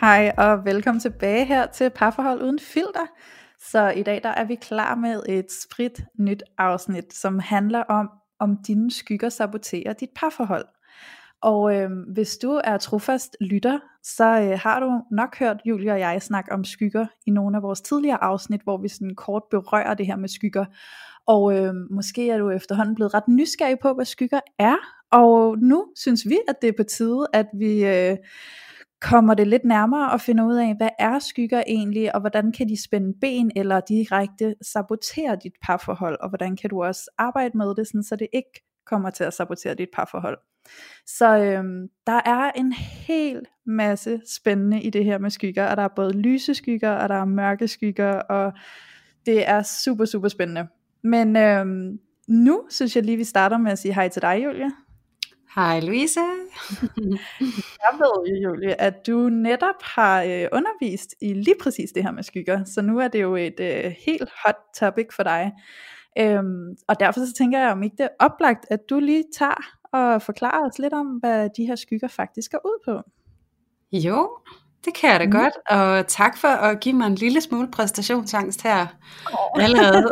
Hej og velkommen tilbage her til Parforhold Uden Filter. Så i dag der er vi klar med et sprit nyt afsnit, som handler om, om dine skygger saboterer dit parforhold. Og øh, hvis du er trofast lytter, så øh, har du nok hørt Julie og jeg snakke om skygger i nogle af vores tidligere afsnit, hvor vi sådan kort berører det her med skygger. Og øh, måske er du efterhånden blevet ret nysgerrig på, hvad skygger er. Og nu synes vi, at det er på tide, at vi... Øh, kommer det lidt nærmere og finder ud af, hvad er skygger egentlig, og hvordan kan de spænde ben eller direkte sabotere dit parforhold, og hvordan kan du også arbejde med det, sådan, så det ikke kommer til at sabotere dit parforhold. Så øhm, der er en hel masse spændende i det her med skygger, og der er både lyse skygger, og der er mørke skygger, og det er super, super spændende. Men øhm, nu synes jeg lige, vi starter med at sige hej til dig, Julia. Hej Louise. jeg ved jo, Julie, at du netop har øh, undervist i lige præcis det her med skygger, så nu er det jo et øh, helt hot topic for dig. Øhm, og derfor så tænker jeg, om ikke det er oplagt, at du lige tager og forklarer os lidt om, hvad de her skygger faktisk går ud på. Jo, det kan jeg da mm. godt, og tak for at give mig en lille smule præstationsangst her oh. allerede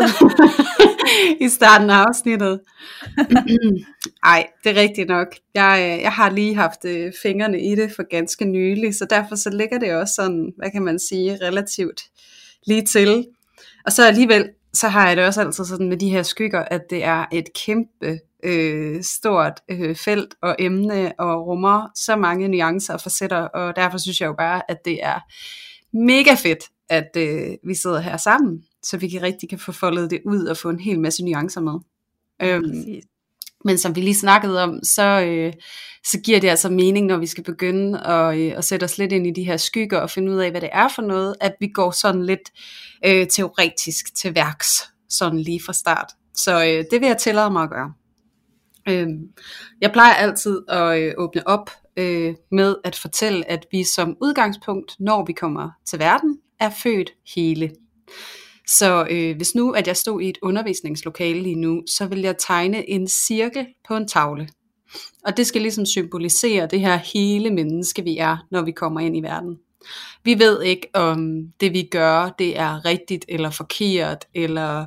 i starten af afsnittet. Ej, det er rigtigt nok. Jeg, jeg har lige haft øh, fingrene i det for ganske nylig, så derfor så ligger det også sådan, hvad kan man sige, relativt lige til. Og så alligevel, så har jeg det også altid sådan med de her skygger, at det er et kæmpe øh, stort øh, felt og emne og rummer så mange nuancer og facetter, og derfor synes jeg jo bare, at det er mega fedt, at øh, vi sidder her sammen, så vi kan rigtig kan få foldet det ud og få en hel masse nuancer med. Øhm, men som vi lige snakkede om, så, øh, så giver det altså mening, når vi skal begynde at, øh, at sætte os lidt ind i de her skygger og finde ud af, hvad det er for noget, at vi går sådan lidt øh, teoretisk til værks, sådan lige fra start. Så øh, det vil jeg tillade mig at gøre. Øhm, jeg plejer altid at øh, åbne op øh, med at fortælle, at vi som udgangspunkt, når vi kommer til verden, er født hele. Så øh, hvis nu, at jeg stod i et undervisningslokale lige nu, så vil jeg tegne en cirkel på en tavle. Og det skal ligesom symbolisere det her hele menneske, vi er, når vi kommer ind i verden. Vi ved ikke, om det vi gør, det er rigtigt eller forkert, eller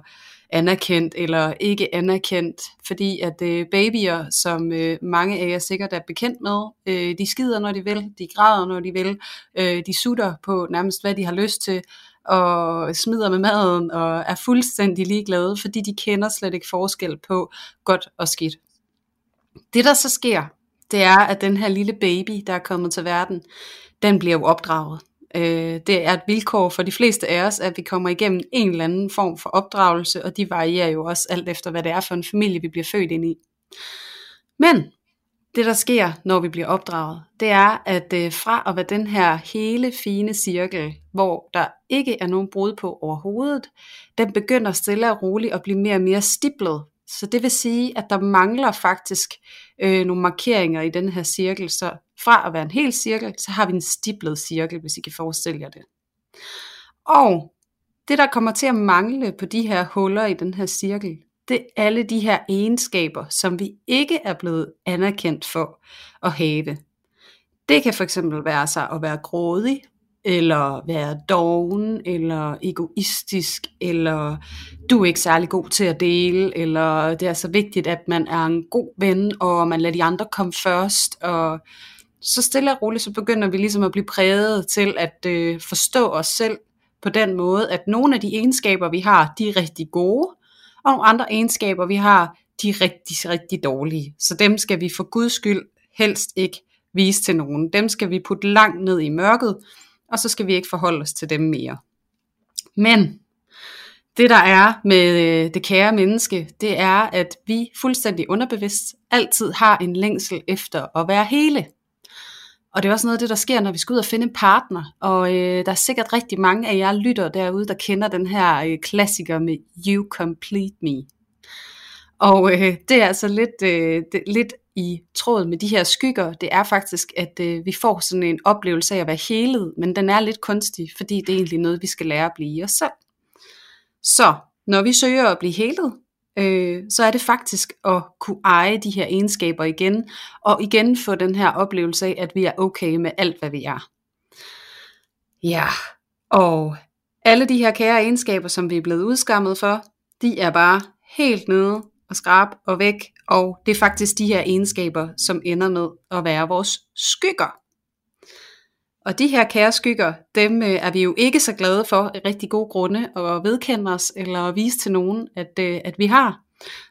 anerkendt eller ikke anerkendt, fordi at øh, babyer, som øh, mange af jer sikkert er bekendt med, øh, de skider når de vil, de græder når de vil, øh, de sutter på nærmest hvad de har lyst til, og smider med maden og er fuldstændig ligeglade, fordi de kender slet ikke forskel på godt og skidt. Det der så sker, det er, at den her lille baby, der er kommet til verden, den bliver jo opdraget. Øh, det er et vilkår for de fleste af os, at vi kommer igennem en eller anden form for opdragelse, og de varierer jo også alt efter, hvad det er for en familie, vi bliver født ind i. Men det, der sker, når vi bliver opdraget, det er, at øh, fra at være den her hele fine cirkel, hvor der ikke er nogen brud på overhovedet, den begynder stille og roligt at blive mere og mere stiplet. Så det vil sige, at der mangler faktisk øh, nogle markeringer i den her cirkel, så fra at være en hel cirkel, så har vi en stiblet cirkel, hvis I kan forestille jer det. Og det, der kommer til at mangle på de her huller i den her cirkel, det er alle de her egenskaber, som vi ikke er blevet anerkendt for at have. Det kan for eksempel være sig at være grådig, eller være doven, eller egoistisk, eller du er ikke særlig god til at dele, eller det er så vigtigt, at man er en god ven, og man lader de andre komme først, og så stille og roligt, så begynder vi ligesom at blive præget til at øh, forstå os selv på den måde, at nogle af de egenskaber, vi har, de er rigtig gode, og nogle andre egenskaber, vi har, de er rigtig, rigtig dårlige. Så dem skal vi for guds skyld helst ikke vise til nogen. Dem skal vi putte langt ned i mørket, og så skal vi ikke forholde os til dem mere. Men det der er med øh, det kære menneske, det er, at vi fuldstændig underbevidst altid har en længsel efter at være hele og det er også noget af det, der sker, når vi skal ud og finde en partner. Og øh, der er sikkert rigtig mange af jer lytter derude, der kender den her øh, klassiker med You Complete Me. Og øh, det er altså lidt, øh, det, lidt i tråd med de her skygger. Det er faktisk, at øh, vi får sådan en oplevelse af at være helet, men den er lidt kunstig, fordi det er egentlig noget, vi skal lære at blive i os selv. Så når vi søger at blive helet, øh, så er det faktisk at kunne eje de her egenskaber igen, og igen få den her oplevelse af, at vi er okay med alt, hvad vi er. Ja, og alle de her kære egenskaber, som vi er blevet udskammet for, de er bare helt nede og skrab og væk, og det er faktisk de her egenskaber, som ender med at være vores skygger. Og de her kære skygger, dem øh, er vi jo ikke så glade for af rigtig gode grunde at vedkende os eller at vise til nogen, at, øh, at vi har.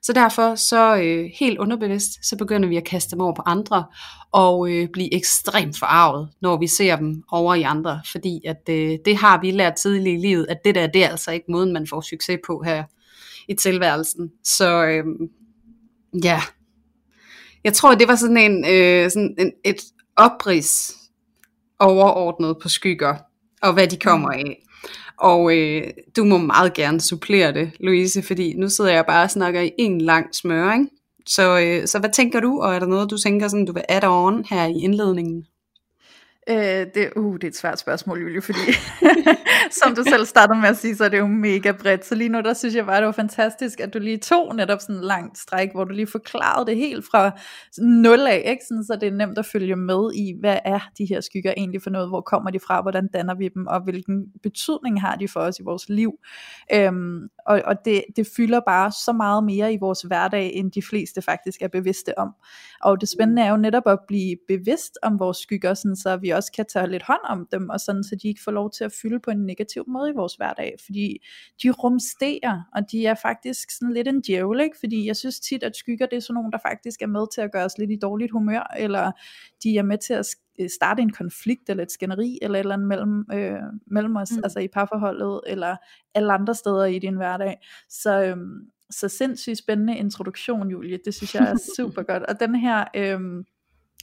Så derfor så øh, helt underbevidst, så begynder vi at kaste dem over på andre og øh, blive ekstremt forarvet, når vi ser dem over i andre, fordi at øh, det har vi lært tidligt i livet, at det der, det er altså ikke måden, man får succes på her i tilværelsen. Så øh, ja, jeg tror, det var sådan en, øh, sådan en et oprids overordnet på skygger, og hvad de kommer af. Og øh, du må meget gerne supplere det, Louise, fordi nu sidder jeg bare og snakker i en lang smøring. Så, øh, så hvad tænker du, og er der noget, du tænker, sådan, du vil add on her i indledningen? Øh, det, uh, det er et svært spørgsmål, Julie, fordi som du selv startede med at sige, så er det jo mega bredt. Så lige nu, der synes jeg bare, det var fantastisk, at du lige tog netop sådan en lang stræk, hvor du lige forklarede det helt fra nul af, ikke? Sådan, så det er nemt at følge med i, hvad er de her skygger egentlig for noget, hvor kommer de fra, hvordan danner vi dem, og hvilken betydning har de for os i vores liv. Øhm, og og det, det fylder bare så meget mere i vores hverdag, end de fleste faktisk er bevidste om. Og det spændende er jo netop at blive bevidst om vores skygger, sådan, så vi også kan tage lidt hånd om dem, og sådan, så de ikke får lov til at fylde på en negativ måde i vores hverdag, fordi de rumsterer, og de er faktisk sådan lidt en djævel, ikke? fordi jeg synes tit, at skygger det er sådan nogen, der faktisk er med til at gøre os lidt i dårligt humør, eller de er med til at starte en konflikt eller et skænderi eller et eller andet mellem, øh, mellem os, mm. altså i parforholdet eller alle andre steder i din hverdag. Så, øhm, så sindssygt spændende introduktion, Julie. Det synes jeg er super godt. Og den her øhm,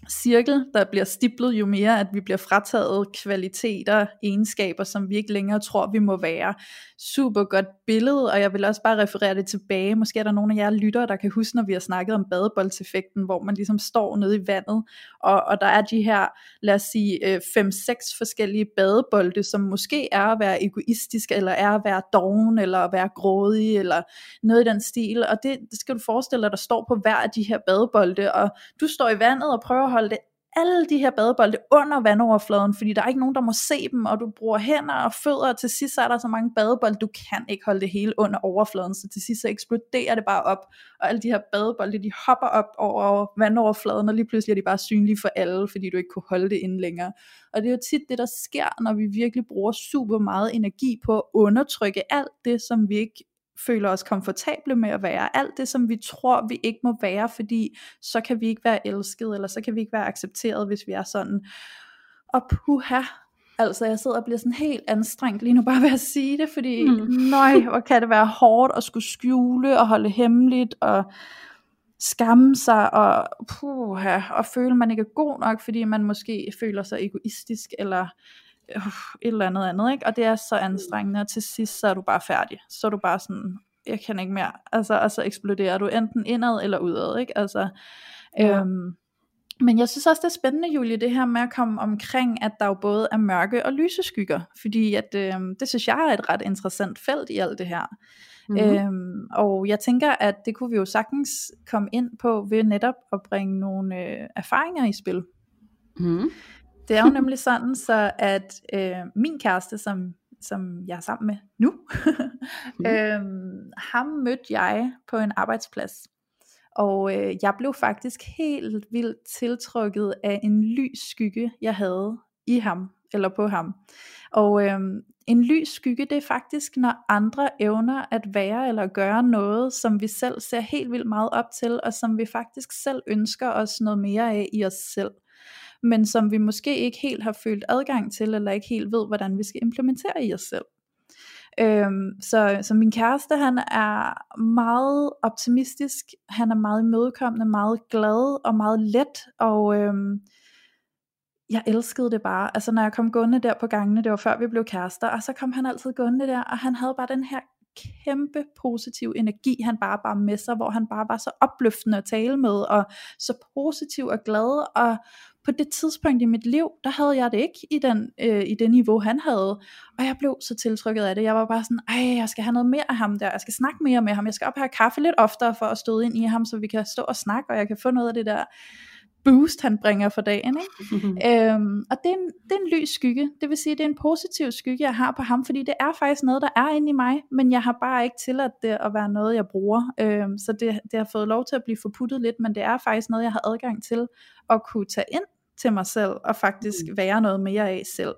cirkel, der bliver stiplet, jo mere at vi bliver frataget kvaliteter, egenskaber, som vi ikke længere tror, vi må være. Super godt billede, og jeg vil også bare referere det tilbage. Måske er der nogle af jer lyttere, der kan huske, når vi har snakket om badeboldseffekten, hvor man ligesom står nede i vandet, og, og der er de her, lad os sige, øh, 5-6 forskellige badebolde, som måske er at være egoistisk, eller er at være doven, eller at være grådig, eller noget i den stil. Og det, det skal du forestille dig, der står på hver af de her badebolde, og du står i vandet og prøver holde det alle de her badebolde under vandoverfladen, fordi der er ikke nogen, der må se dem, og du bruger hænder og fødder, og til sidst så er der så mange badebolde, du kan ikke holde det hele under overfladen, så til sidst så eksploderer det bare op, og alle de her badebolde, de hopper op over vandoverfladen, og lige pludselig er de bare synlige for alle, fordi du ikke kunne holde det inde længere. Og det er jo tit det, der sker, når vi virkelig bruger super meget energi på at undertrykke alt det, som vi ikke føler os komfortable med at være. Alt det, som vi tror, vi ikke må være, fordi så kan vi ikke være elsket, eller så kan vi ikke være accepteret, hvis vi er sådan. Og puha, altså jeg sidder og bliver sådan helt anstrengt lige nu bare ved at sige det, fordi mm. nøj, hvor kan det være hårdt at skulle skjule og holde hemmeligt, og skamme sig, og puha, og føle, man ikke er god nok, fordi man måske føler sig egoistisk, eller øh, et eller andet andet, ikke? og det er så anstrengende, og til sidst så er du bare færdig, så er du bare sådan, jeg kan ikke mere, altså, og så eksploderer du enten indad eller udad, ikke? Altså, ja. øhm, men jeg synes også, det er spændende, Julie, det her med at komme omkring, at der jo både er mørke og lyse skygger, fordi at, øhm, det synes jeg er et ret interessant felt i alt det her. Mm-hmm. Øhm, og jeg tænker, at det kunne vi jo sagtens komme ind på ved netop at bringe nogle øh, erfaringer i spil. Mm. Det er jo nemlig sådan, så at øh, min kæreste, som, som jeg er sammen med nu, mm. øh, ham mødte jeg på en arbejdsplads. Og øh, jeg blev faktisk helt vildt tiltrukket af en lys skygge, jeg havde i ham, eller på ham. Og øh, en lys skygge, det er faktisk, når andre evner at være eller gøre noget, som vi selv ser helt vildt meget op til, og som vi faktisk selv ønsker os noget mere af i os selv men som vi måske ikke helt har følt adgang til, eller ikke helt ved, hvordan vi skal implementere i os selv. Øhm, så, så min kæreste, han er meget optimistisk, han er meget imødekommende, meget glad og meget let, og øhm, jeg elskede det bare. Altså når jeg kom gående der på gangene, det var før vi blev kærester, og så kom han altid gående der, og han havde bare den her kæmpe positiv energi, han bare bare med sig, hvor han bare var så opløftende at tale med, og så positiv og glad, og på det tidspunkt i mit liv, der havde jeg det ikke i, den, øh, i det niveau, han havde. Og jeg blev så tiltrykket af det. Jeg var bare sådan, ej, jeg skal have noget mere af ham der. Jeg skal snakke mere med ham. Jeg skal op have kaffe lidt oftere for at stå ind i ham, så vi kan stå og snakke, og jeg kan få noget af det der boost, han bringer for dagen. Ikke? øhm, og det er, en, det er en lys skygge. Det vil sige, det er en positiv skygge, jeg har på ham, fordi det er faktisk noget, der er inde i mig, men jeg har bare ikke tilladt det at være noget, jeg bruger. Øhm, så det, det har fået lov til at blive forputtet lidt, men det er faktisk noget, jeg har adgang til at kunne tage ind til mig selv, og faktisk mm. være noget mere af selv.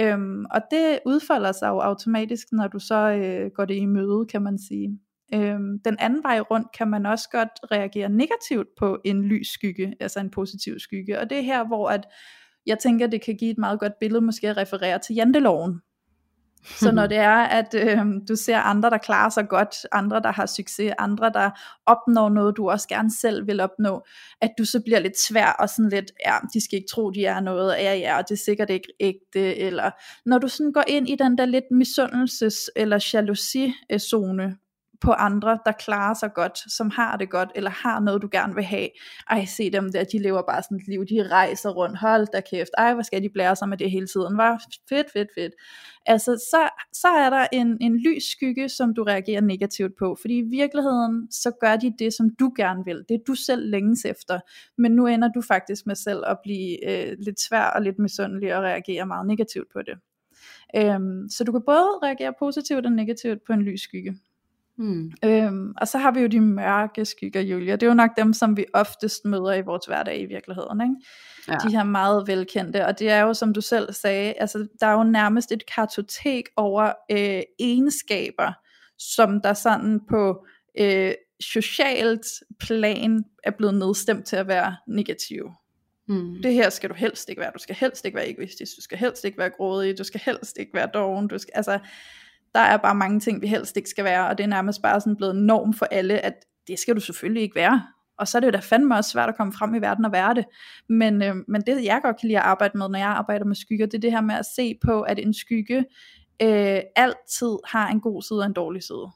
Øhm, og det udfolder sig jo automatisk, når du så øh, går det i møde, kan man sige. Øhm, den anden vej rundt kan man også godt reagere negativt på en lys skygge, altså en positiv skygge. Og det er her, hvor at jeg tænker, det kan give et meget godt billede, måske at referere til janteloven. Så når det er, at øh, du ser andre, der klarer sig godt, andre, der har succes, andre, der opnår noget, du også gerne selv vil opnå, at du så bliver lidt svær og sådan lidt, ja, de skal ikke tro, de er noget, ja, ja, og det er sikkert ikke ægte, eller når du sådan går ind i den der lidt misundelses- eller jalousi-zone, på andre, der klarer sig godt, som har det godt, eller har noget, du gerne vil have. Ej, se dem der, de lever bare sådan et liv, de rejser rundt, hold da kæft, ej, hvor skal de blære sig med det hele tiden, var fedt, fedt, fedt. Altså, så, så er der en, en lys skygge, som du reagerer negativt på, fordi i virkeligheden, så gør de det, som du gerne vil, det er du selv længes efter, men nu ender du faktisk med selv at blive øh, lidt svær og lidt misundelig og reagere meget negativt på det. Øhm, så du kan både reagere positivt og negativt på en lys skygge. Mm. Øhm, og så har vi jo de mørke skygger, Julia. Det er jo nok dem, som vi oftest møder i vores hverdag i virkeligheden. Ikke? Ja. De her meget velkendte. Og det er jo, som du selv sagde, altså, der er jo nærmest et kartotek over øh, egenskaber, som der sådan på øh, socialt plan er blevet nedstemt til at være negative. Mm. Det her skal du helst ikke være. Du skal helst ikke være egoistisk. Du skal helst ikke være grådig. Du skal helst ikke være doven. Du skal, altså, der er bare mange ting, vi helst ikke skal være, og det er nærmest bare sådan blevet norm for alle, at det skal du selvfølgelig ikke være. Og så er det jo da fandme også svært at komme frem i verden og være det. Men, øh, men det jeg godt kan lide at arbejde med, når jeg arbejder med skygger, det er det her med at se på, at en skygge øh, altid har en god side og en dårlig side.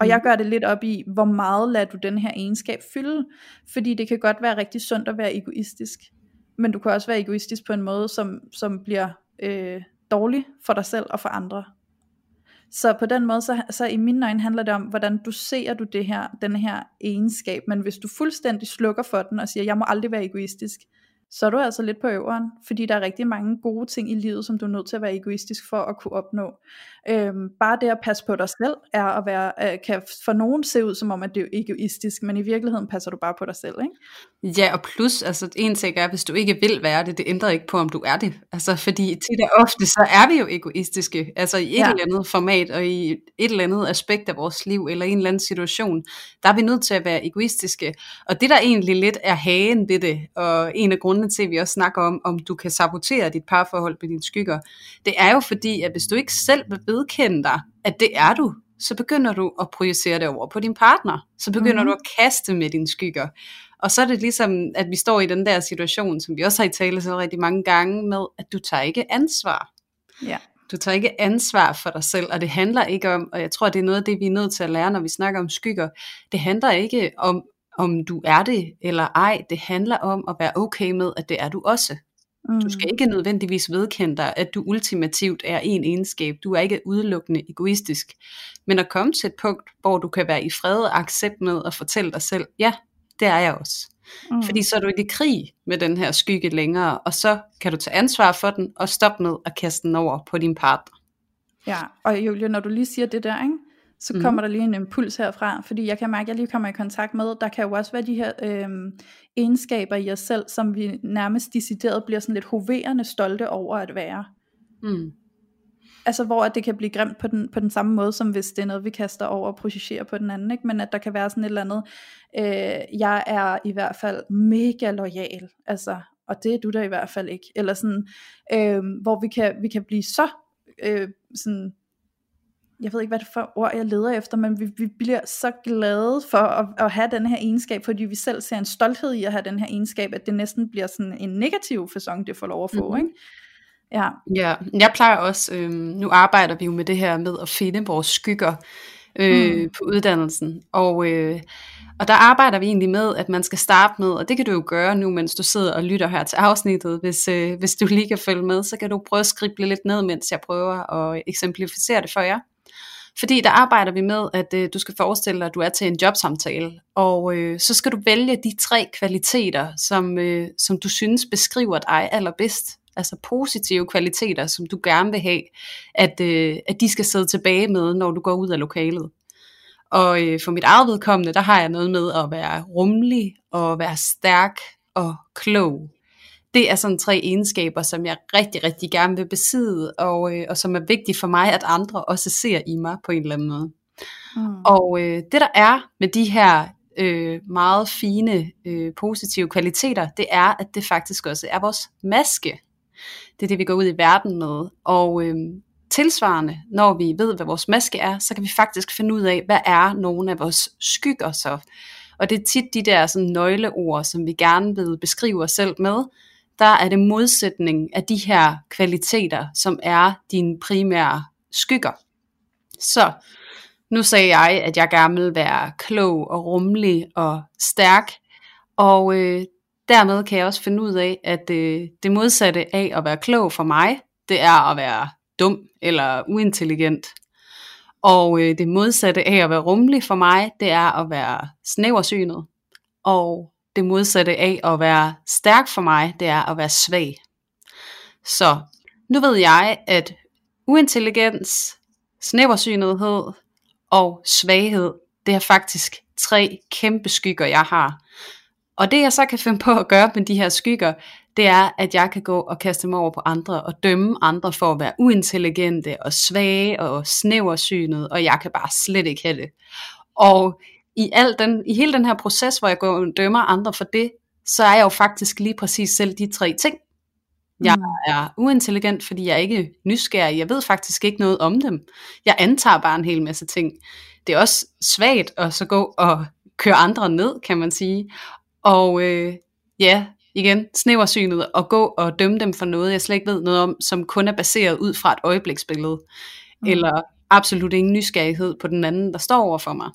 Og jeg mm. gør det lidt op i, hvor meget lader du den her egenskab fylde. Fordi det kan godt være rigtig sundt at være egoistisk. Men du kan også være egoistisk på en måde, som, som bliver øh, dårlig for dig selv og for andre. Så på den måde, så, så i mine øjne handler det om, hvordan du ser du det her, den her egenskab, men hvis du fuldstændig slukker for den og siger, jeg må aldrig være egoistisk, så er du altså lidt på øveren, fordi der er rigtig mange gode ting i livet, som du er nødt til at være egoistisk for at kunne opnå. Øhm, bare det at passe på dig selv, er at være, øh, kan for nogen se ud som om, at det er egoistisk, men i virkeligheden passer du bare på dig selv, ikke? Ja, og plus, altså en ting er, hvis du ikke vil være det, det ændrer ikke på, om du er det. Altså, fordi tit og ofte, så er vi jo egoistiske, altså i et ja. eller andet format, og i et eller andet aspekt af vores liv, eller i en eller anden situation, der er vi nødt til at være egoistiske. Og det der egentlig lidt er hagen ved det, og en af grundene til, at vi også snakker om, om du kan sabotere dit parforhold med dine skygger, det er jo fordi, at hvis du ikke selv vil vedkende dig, at det er du, så begynder du at projicere det over på din partner. Så begynder mm. du at kaste med dine skygger. Og så er det ligesom, at vi står i den der situation, som vi også har i tale så rigtig mange gange, med at du tager ikke ansvar. Ja. Du tager ikke ansvar for dig selv, og det handler ikke om, og jeg tror, det er noget af det, vi er nødt til at lære, når vi snakker om skygger. Det handler ikke om, om du er det eller ej. Det handler om at være okay med, at det er du også. Mm. Du skal mm. ikke nødvendigvis vedkende dig, at du ultimativt er en egenskab. Du er ikke udelukkende egoistisk. Men at komme til et punkt, hvor du kan være i fred og accept med at fortælle dig selv, ja, det er jeg også. Mm. Fordi så er du ikke i krig med den her skygge længere, og så kan du tage ansvar for den, og stoppe med at kaste den over på din partner. Ja, og Julia, når du lige siger det der, ikke? Så mm. kommer der lige en impuls herfra, fordi jeg kan mærke, at jeg lige kommer i kontakt med, der kan jo også være de her øh, egenskaber i os selv, som vi nærmest decideret bliver sådan lidt hoverende stolte over at være. Mm. Altså hvor at det kan blive grimt på den, på den samme måde, som hvis det er noget, vi kaster over og projicerer på den anden, ikke? men at der kan være sådan et eller andet, øh, jeg er i hvert fald mega lojal, altså, og det er du der i hvert fald ikke, eller sådan, øh, hvor vi kan, vi kan blive så øh, sådan jeg ved ikke hvad det er for ord jeg leder efter, men vi, vi bliver så glade for at, at have den her egenskab, fordi vi selv ser en stolthed i at have den her egenskab, at det næsten bliver sådan en negativ fasong, det får lov at få, mm-hmm. ikke? Ja. ja, jeg plejer også, øh, nu arbejder vi jo med det her med at finde vores skygger øh, mm. på uddannelsen, og, øh, og der arbejder vi egentlig med, at man skal starte med, og det kan du jo gøre nu, mens du sidder og lytter her til afsnittet, hvis, øh, hvis du lige kan følge med, så kan du prøve at skrible lidt ned, mens jeg prøver at eksemplificere det for jer. Fordi der arbejder vi med, at øh, du skal forestille dig, at du er til en jobsamtale, og øh, så skal du vælge de tre kvaliteter, som, øh, som du synes beskriver dig allerbedst. Altså positive kvaliteter, som du gerne vil have, at, øh, at de skal sidde tilbage med, når du går ud af lokalet. Og øh, for mit eget vedkommende, der har jeg noget med at være rummelig, og være stærk og klog det er sådan tre egenskaber, som jeg rigtig, rigtig gerne vil besidde, og, øh, og som er vigtige for mig, at andre også ser i mig på en eller anden måde. Mm. Og øh, det der er med de her øh, meget fine, øh, positive kvaliteter, det er, at det faktisk også er vores maske. Det er det, vi går ud i verden med. Og øh, tilsvarende, når vi ved, hvad vores maske er, så kan vi faktisk finde ud af, hvad er nogle af vores skygger så. Og det er tit de der sådan, nøgleord, som vi gerne vil beskrive os selv med, der er det modsætning af de her kvaliteter, som er dine primære skygger. Så nu sagde jeg, at jeg gerne vil være klog og rummelig og stærk, og øh, dermed kan jeg også finde ud af, at øh, det modsatte af at være klog for mig, det er at være dum eller uintelligent. Og øh, det modsatte af at være rummelig for mig, det er at være snæversynet. Og det modsatte af at være stærk for mig, det er at være svag. Så nu ved jeg, at uintelligens, snæversynethed og svaghed, det er faktisk tre kæmpe skygger, jeg har. Og det jeg så kan finde på at gøre med de her skygger, det er, at jeg kan gå og kaste mig over på andre og dømme andre for at være uintelligente og svage og snæversynet, og jeg kan bare slet ikke have det. Og i, al den, i hele den her proces, hvor jeg går og dømmer andre for det, så er jeg jo faktisk lige præcis selv de tre ting. Jeg mm. er uintelligent, fordi jeg er ikke nysgerrig. Jeg ved faktisk ikke noget om dem. Jeg antager bare en hel masse ting. Det er også svagt at så gå og køre andre ned, kan man sige. Og øh, ja, igen, snæversynet og gå og dømme dem for noget, jeg slet ikke ved noget om, som kun er baseret ud fra et øjebliksbillede. Mm. Eller absolut ingen nysgerrighed på den anden, der står over for mig.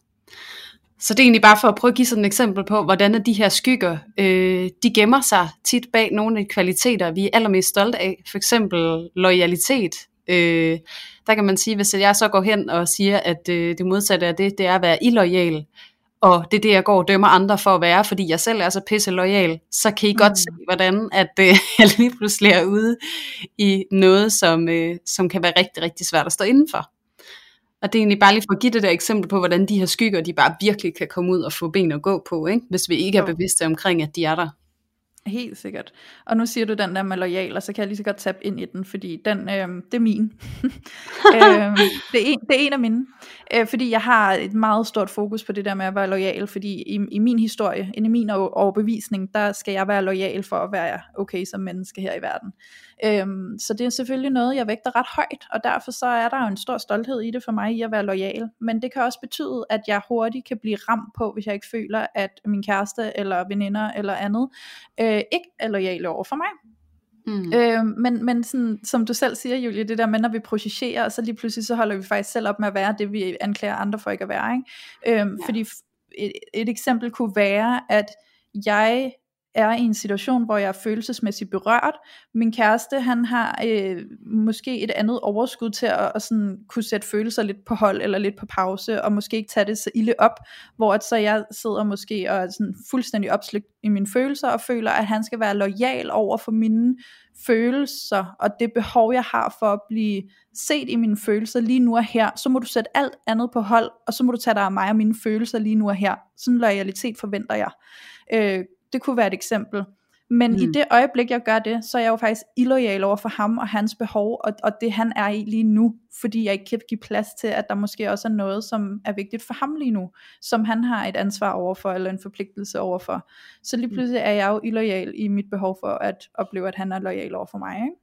Så det er egentlig bare for at prøve at give sådan et eksempel på, hvordan de her skygger, øh, de gemmer sig tit bag nogle af de kvaliteter, vi er allermest stolte af. For eksempel loyalitet. Øh, der kan man sige, hvis jeg så går hen og siger, at øh, det modsatte af det, det er at være illoyal, og det er det, jeg går og dømmer andre for at være, fordi jeg selv er så pisse loyal, så kan I mm. godt se, hvordan at øh, jeg lige pludselig er ude i noget, som, øh, som kan være rigtig, rigtig svært at stå indenfor. Og det er egentlig bare lige for at give det der eksempel på, hvordan de her skygger, de bare virkelig kan komme ud og få ben at gå på, ikke? hvis vi ikke er bevidste omkring, at de er der. Helt sikkert. Og nu siger du den der med lojal, og så kan jeg lige så godt tabe ind i den, fordi den, øh, det er min. øh, det, er en, det er en af mine. Øh, fordi jeg har et meget stort fokus på det der med at være lojal, fordi i, i min historie, i min overbevisning, der skal jeg være lojal for at være okay som menneske her i verden. Øh, så det er selvfølgelig noget, jeg vægter ret højt, og derfor så er der jo en stor stolthed i det for mig i at være lojal. Men det kan også betyde, at jeg hurtigt kan blive ramt på, hvis jeg ikke føler, at min kæreste eller veninder eller andet øh, ikke er lojale over for mig. Mm. Øh, men men sådan, som du selv siger, Julie, det der med, når vi projicerer, og så lige pludselig så holder vi faktisk selv op med at være det, vi anklager andre for ikke at være. Ikke? Øh, ja. Fordi et, et eksempel kunne være, at jeg er i en situation, hvor jeg er følelsesmæssigt berørt. Min kæreste, han har øh, måske et andet overskud til at, at sådan, kunne sætte følelser lidt på hold, eller lidt på pause, og måske ikke tage det så ille op, hvor at så jeg sidder måske og er sådan fuldstændig opslugt i mine følelser, og føler, at han skal være lojal over for mine følelser, og det behov, jeg har for at blive set i mine følelser lige nu og her, så må du sætte alt andet på hold, og så må du tage dig af mig og mine følelser lige nu og her. Sådan loyalitet forventer jeg. Øh, det kunne være et eksempel. Men mm. i det øjeblik, jeg gør det, så er jeg jo faktisk illoyal over for ham og hans behov, og, og det han er i lige nu, fordi jeg ikke kan give plads til, at der måske også er noget, som er vigtigt for ham lige nu, som han har et ansvar overfor, eller en forpligtelse overfor. Så lige mm. pludselig er jeg jo illoyal i mit behov for at opleve, at han er lojal over for mig. Ikke?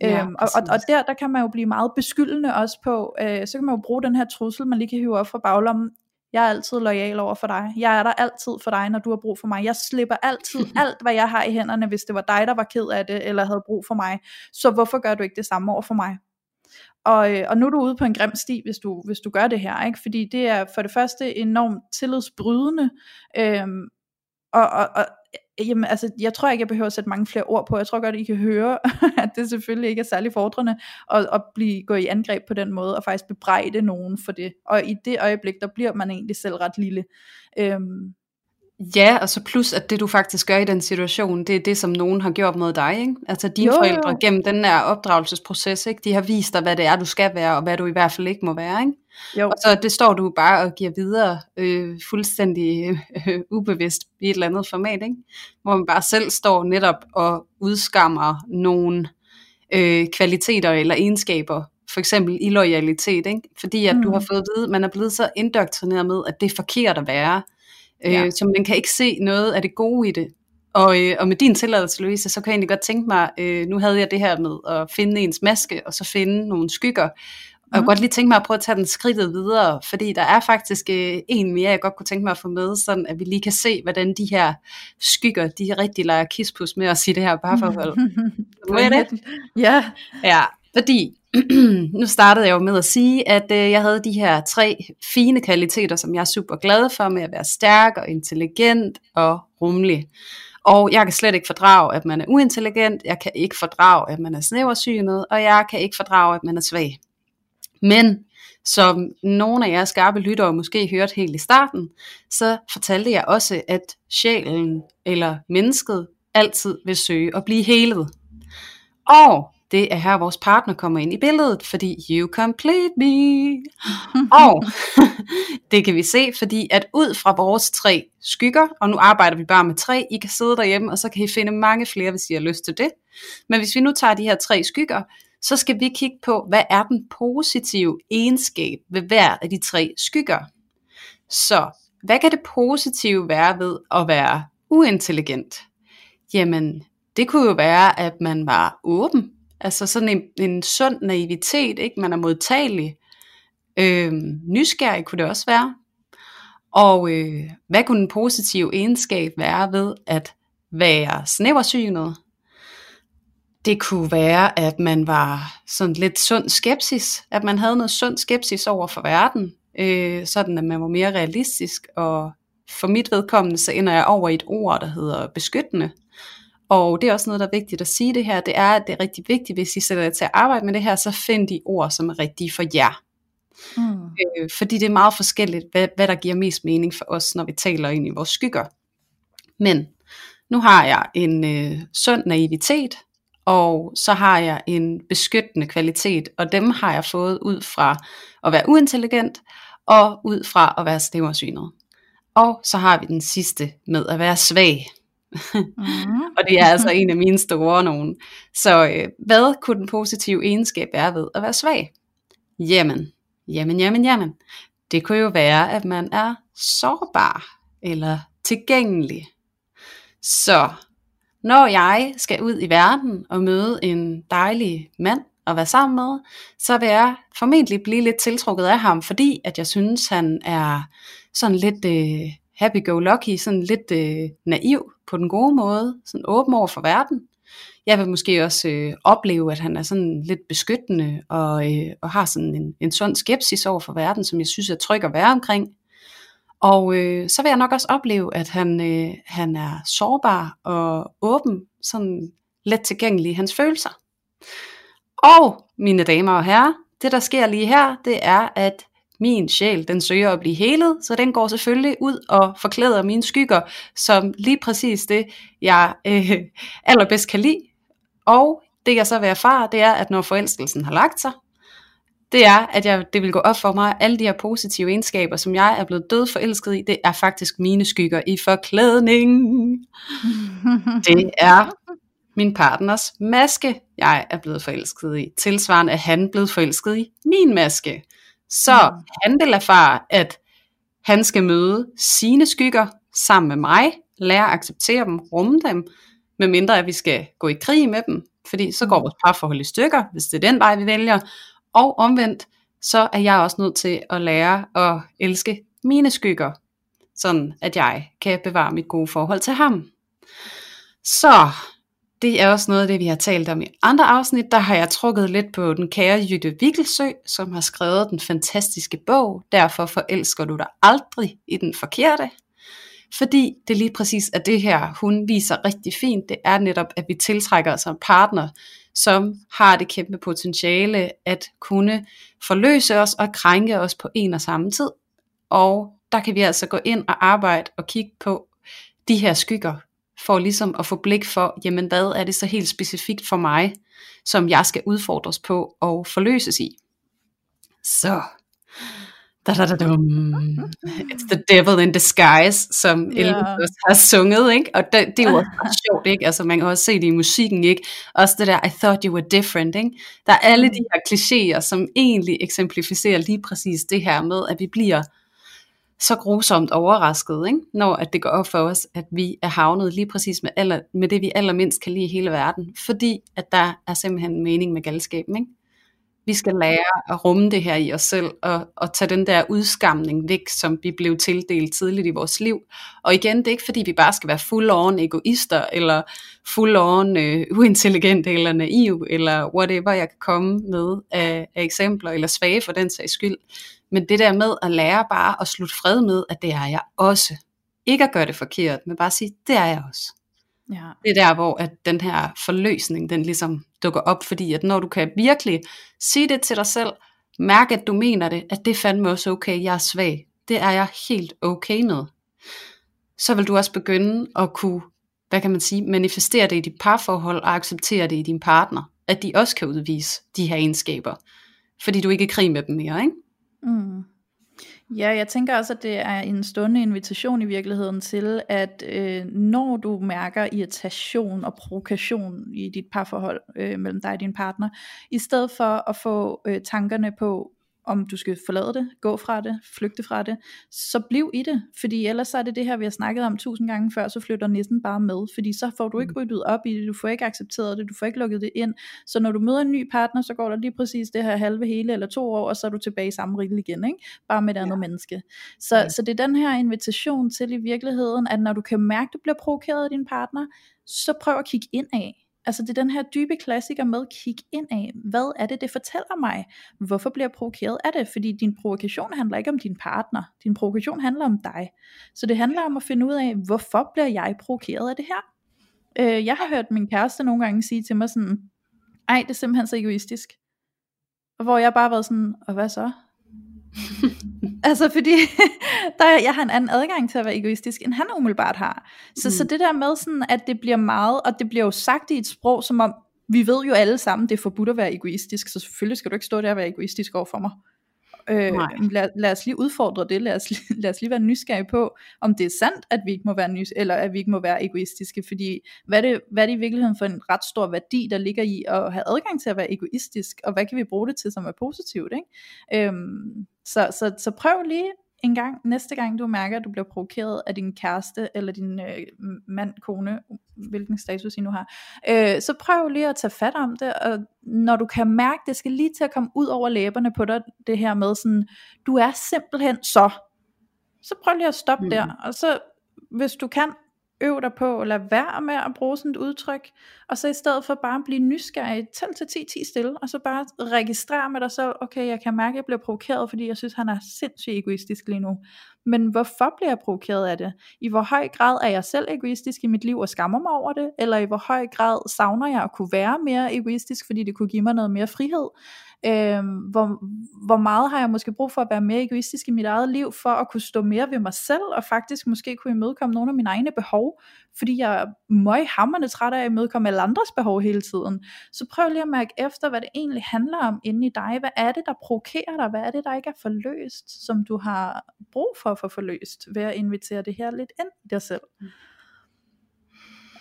Ja, øhm, og, og, og der, der kan man jo blive meget beskyldende også på, øh, så kan man jo bruge den her trussel, man lige kan hive op fra baglommen, jeg er altid lojal over for dig. Jeg er der altid for dig, når du har brug for mig. Jeg slipper altid alt, hvad jeg har i hænderne, hvis det var dig, der var ked af det, eller havde brug for mig. Så hvorfor gør du ikke det samme over for mig? Og, øh, og nu er du ude på en grim sti, hvis du, hvis du gør det her, ikke? fordi det er for det første enormt tillidsbrydende, øhm, og, og, og jamen, altså, jeg tror ikke, jeg behøver at sætte mange flere ord på. Jeg tror godt, I kan høre, at det selvfølgelig ikke er særlig fordrende at, at blive, gå i angreb på den måde, og faktisk bebrejde nogen for det. Og i det øjeblik, der bliver man egentlig selv ret lille. Øhm, Ja, og så plus at det du faktisk gør i den situation, det er det som nogen har gjort mod dig, ikke? Altså dine jo, forældre jo. gennem den her opdragelsesproces, ikke? De har vist dig hvad det er du skal være og hvad du i hvert fald ikke må være, ikke? Jo. Og så det står du bare og giver videre øh, fuldstændig øh, ubevidst i et eller andet format, ikke? Hvor man bare selv står netop og udskammer nogle øh, kvaliteter eller egenskaber for eksempel i loyalitet, ikke? fordi at mm. du har fået at vide, man er blevet så indoktrineret med, at det er forkert at være, ja. øh, så man kan ikke se noget af det gode i det. Og, øh, og med din tilladelse, Louise, så kan jeg egentlig godt tænke mig, øh, nu havde jeg det her med at finde ens maske, og så finde nogle skygger, og jeg kunne godt lige tænke mig at prøve at tage den skridtet videre, fordi der er faktisk øh, en mere, jeg godt kunne tænke mig at få med, sådan at vi lige kan se, hvordan de her skygger, de rigtig leger kispus med os i det her parforhold. Må jeg det? Ja. Ja, fordi nu startede jeg jo med at sige, at øh, jeg havde de her tre fine kvaliteter, som jeg er super glad for, med at være stærk og intelligent og rummelig. Og jeg kan slet ikke fordrage, at man er uintelligent, jeg kan ikke fordrage, at man er snæversynet, og jeg kan ikke fordrage, at man er svag. Men som nogle af jer skarpe lyttere måske hørte helt i starten, så fortalte jeg også, at sjælen eller mennesket altid vil søge at blive helet. Og det er her, vores partner kommer ind i billedet, fordi you complete me. og det kan vi se, fordi at ud fra vores tre skygger, og nu arbejder vi bare med tre, I kan sidde derhjemme, og så kan I finde mange flere, hvis I har lyst til det. Men hvis vi nu tager de her tre skygger, så skal vi kigge på, hvad er den positive egenskab ved hver af de tre skygger. Så hvad kan det positive være ved at være uintelligent? Jamen, det kunne jo være, at man var åben, Altså sådan en, en sund naivitet, ikke? Man er modtagelig. Øh, nysgerrig kunne det også være. Og øh, hvad kunne en positiv egenskab være ved at være snæversynet? Det kunne være, at man var sådan lidt sund skepsis, at man havde noget sund skepsis over for verden, øh, sådan at man var mere realistisk, og for mit vedkommende, så ender jeg over i et ord, der hedder beskyttende. Og det er også noget, der er vigtigt at sige det her, det er, at det er rigtig vigtigt, hvis I sætter jer til at arbejde med det her, så find de ord, som er rigtige for jer. Mm. Øh, fordi det er meget forskelligt, hvad, hvad der giver mest mening for os, når vi taler ind i vores skygger. Men nu har jeg en øh, sund naivitet, og så har jeg en beskyttende kvalitet, og dem har jeg fået ud fra at være uintelligent, og ud fra at være snæversynet. Og så har vi den sidste med at være svag mm. og det er altså en af mine store nogen. Så øh, hvad kunne den positive egenskab være ved at være svag? Jamen, jamen, jamen, jamen. Det kunne jo være, at man er sårbar eller tilgængelig. Så når jeg skal ud i verden og møde en dejlig mand at være sammen med, så vil jeg formentlig blive lidt tiltrukket af ham, fordi at jeg synes, han er sådan lidt øh, happy-go-lucky, sådan lidt øh, naiv på den gode måde, sådan åben over for verden. Jeg vil måske også øh, opleve, at han er sådan lidt beskyttende og, øh, og har sådan en, en sund skepsis over for verden, som jeg synes er tryg at være omkring. Og øh, så vil jeg nok også opleve, at han, øh, han er sårbar og åben, sådan let tilgængelig i hans følelser. Og mine damer og herrer, det der sker lige her, det er, at min sjæl, den søger at blive helet, så den går selvfølgelig ud og forklæder mine skygger, som lige præcis det, jeg øh, allerbedst kan lide. Og det jeg så vil erfare, det er, at når forelskelsen har lagt sig, det er, at jeg, det vil gå op for mig, at alle de her positive egenskaber, som jeg er blevet død forelsket i, det er faktisk mine skygger i forklædning. det er min partners maske, jeg er blevet forelsket i. Tilsvarende er han blevet forelsket i min maske. Så mm. han vil erfare, at han skal møde sine skygger sammen med mig, lære at acceptere dem, rumme dem, medmindre at vi skal gå i krig med dem. Fordi så går vores parforhold i stykker, hvis det er den vej, vi vælger. Og omvendt, så er jeg også nødt til at lære at elske mine skygger, sådan at jeg kan bevare mit gode forhold til ham. Så det er også noget af det, vi har talt om i andre afsnit. Der har jeg trukket lidt på den kære Jytte Wikkelsø, som har skrevet den fantastiske bog, Derfor forelsker du dig aldrig i den forkerte. Fordi det lige præcis er det her, hun viser rigtig fint. Det er netop, at vi tiltrækker os en partner, som har det kæmpe potentiale at kunne forløse os og krænke os på en og samme tid. Og der kan vi altså gå ind og arbejde og kigge på de her skygger, for ligesom at få blik for, jamen hvad er det så helt specifikt for mig, som jeg skal udfordres på og forløses i. Så, da, da, da, dum. It's the devil in disguise, som yeah. Elvis har sunget, ikke? Og det, det er jo også sjovt, ikke? Altså man kan også se det i musikken, ikke? Også det der, I thought you were different, ikke? Der er alle de her klichéer, som egentlig eksemplificerer lige præcis det her med, at vi bliver så grusomt overrasket, ikke? når at det går op for os, at vi er havnet lige præcis med, aller, med det, vi allermindst kan lide i hele verden, fordi at der er simpelthen en mening med galskaben. Ikke? Vi skal lære at rumme det her i os selv, og, og tage den der udskamning væk, som vi blev tildelt tidligt i vores liv. Og igen, det er ikke fordi, vi bare skal være full-on egoister, eller full-on øh, uintelligente, eller naiv, eller whatever jeg kan komme med af, af eksempler, eller svage for den sags skyld. Men det der med at lære bare at slutte fred med, at det er jeg også. Ikke at gøre det forkert, men bare sige, det er jeg også. Ja. Det er der, hvor at den her forløsning, den ligesom dukker op, fordi at når du kan virkelig sige det til dig selv, mærke at du mener det, at det fandme også okay, jeg er svag. Det er jeg helt okay med. Så vil du også begynde at kunne, hvad kan man sige, manifestere det i dit parforhold og acceptere det i din partner. At de også kan udvise de her egenskaber. Fordi du ikke er krig med dem mere, ikke? Mm. Ja, jeg tænker også, at det er en stående invitation i virkeligheden til, at øh, når du mærker irritation og provokation i dit parforhold øh, mellem dig og din partner, i stedet for at få øh, tankerne på, om du skal forlade det, gå fra det, flygte fra det, så bliv i det, fordi ellers er det det her, vi har snakket om tusind gange før, så flytter næsten bare med, fordi så får du ikke mm. ryddet op i det, du får ikke accepteret det, du får ikke lukket det ind, så når du møder en ny partner, så går der lige præcis det her halve, hele eller to år, og så er du tilbage i samme rille igen, ikke? bare med et andet ja. menneske. Så, ja. så det er den her invitation til i virkeligheden, at når du kan mærke, at du bliver provokeret af din partner, så prøv at kigge ind af Altså det er den her dybe klassiker med kig ind af, hvad er det, det fortæller mig? Hvorfor bliver jeg provokeret af det? Fordi din provokation handler ikke om din partner, din provokation handler om dig. Så det handler om at finde ud af, hvorfor bliver jeg provokeret af det her? Øh, jeg har hørt min kæreste nogle gange sige til mig sådan, ej det er simpelthen så egoistisk. Og hvor jeg bare har været sådan, og hvad så? altså fordi der, jeg har en anden adgang til at være egoistisk, end han umiddelbart har. Så, mm. så det der med sådan, at det bliver meget, og det bliver jo sagt i et sprog, som om, vi ved jo alle sammen, det er forbudt at være egoistisk, så selvfølgelig skal du ikke stå der og være egoistisk over for mig. Øh, lad, lad os lige udfordre det, lad os, lad os lige være nysgerrige på, om det er sandt, at vi ikke må være nys eller at vi ikke må være egoistiske, fordi hvad er, det, hvad er det i virkeligheden for en ret stor værdi, der ligger i at have adgang til at være egoistisk, og hvad kan vi bruge det til, som er positivt, ikke? Øhm, så, så, så prøv lige en gang, næste gang du mærker, at du bliver provokeret af din kæreste, eller din øh, mand, kone, hvilken status I nu har, øh, så prøv lige at tage fat om det, og når du kan mærke, det skal lige til at komme ud over læberne på dig, det her med sådan, du er simpelthen så, så prøv lige at stoppe mm. der, og så hvis du kan, øv dig på at lade være med at bruge sådan et udtryk, og så i stedet for bare at blive nysgerrig, tæl til 10-10 stille, og så bare registrere med dig selv, okay, jeg kan mærke, at jeg bliver provokeret, fordi jeg synes, han er sindssygt egoistisk lige nu. Men hvorfor bliver jeg provokeret af det? I hvor høj grad er jeg selv egoistisk i mit liv og skammer mig over det? Eller i hvor høj grad savner jeg at kunne være mere egoistisk, fordi det kunne give mig noget mere frihed? Øh, hvor, hvor meget har jeg måske brug for at være mere egoistisk i mit eget liv, for at kunne stå mere ved mig selv, og faktisk måske kunne imødekomme nogle af mine egne behov, fordi jeg er møg hammerne træt af at imødekomme alle andres behov hele tiden. Så prøv lige at mærke efter, hvad det egentlig handler om inde i dig. Hvad er det, der provokerer dig? Hvad er det, der ikke er forløst, som du har brug for at få forløst, ved at invitere det her lidt ind i dig selv? Mm.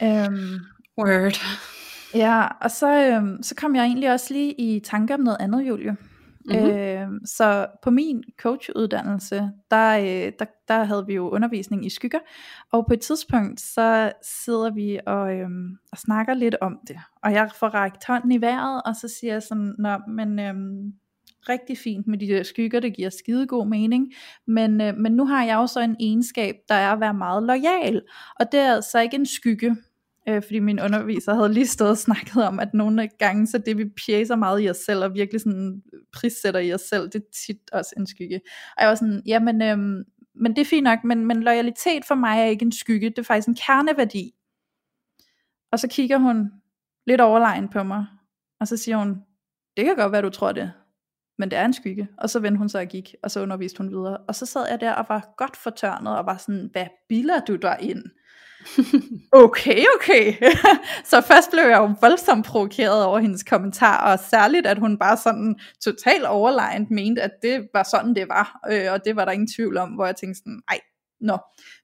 Øhm, Word. Ja, og så, øhm, så kom jeg egentlig også lige i tanke om noget andet, Julie. Mm-hmm. Øh, så på min coachuddannelse, der, øh, der, der havde vi jo undervisning i skygger, og på et tidspunkt, så sidder vi og, øh, og snakker lidt om det, og jeg får rækket hånden i vejret, og så siger jeg sådan, Nå, men øh, rigtig fint med de der skygger, det giver skide god mening, men, øh, men nu har jeg også en egenskab, der er at være meget lojal, og det er altså ikke en skygge, øh, fordi min underviser havde lige stået og snakket om, at nogle gange, så det vi pjæser meget i os selv, og virkelig sådan prissætter i os selv, det er tit også en skygge. Og jeg var sådan, jamen, øh, men det er fint nok, men, men loyalitet for mig er ikke en skygge, det er faktisk en kerneværdi. Og så kigger hun lidt overlegen på mig, og så siger hun, det kan godt være, du tror det, men det er en skygge. Og så vendte hun sig og gik, og så underviste hun videre. Og så sad jeg der og var godt fortørnet, og var sådan, hvad bilder du der ind? Okay, okay. så først blev jeg jo voldsomt provokeret over hendes kommentar, og særligt, at hun bare sådan totalt overlegnet mente, at det var sådan, det var, øh, og det var der ingen tvivl om, hvor jeg tænkte sådan, nej, nå.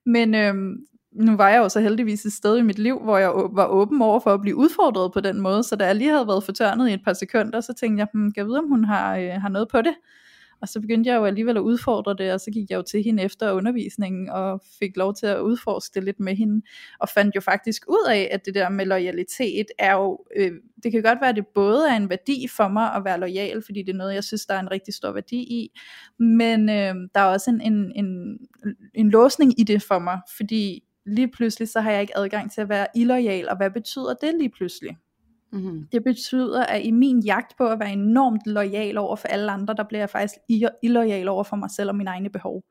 Men øhm, nu var jeg jo så heldigvis et sted i mit liv, hvor jeg var åben over for at blive udfordret på den måde, så da jeg lige havde været fortørnet i et par sekunder, så tænkte jeg, hmm, kan jeg vide, om hun har, øh, har noget på det? Og så begyndte jeg jo alligevel at udfordre det, og så gik jeg jo til hende efter undervisningen, og fik lov til at udforske det lidt med hende, og fandt jo faktisk ud af, at det der med loyalitet er jo, øh, det kan godt være, at det både er en værdi for mig at være lojal, fordi det er noget, jeg synes, der er en rigtig stor værdi i, men øh, der er også en, en, en, en låsning i det for mig, fordi lige pludselig så har jeg ikke adgang til at være illoyal, og hvad betyder det lige pludselig? Mm-hmm. Det betyder, at i min jagt på at være enormt lojal over for alle andre, der bliver jeg faktisk illoyal over for mig selv og mine egne behov.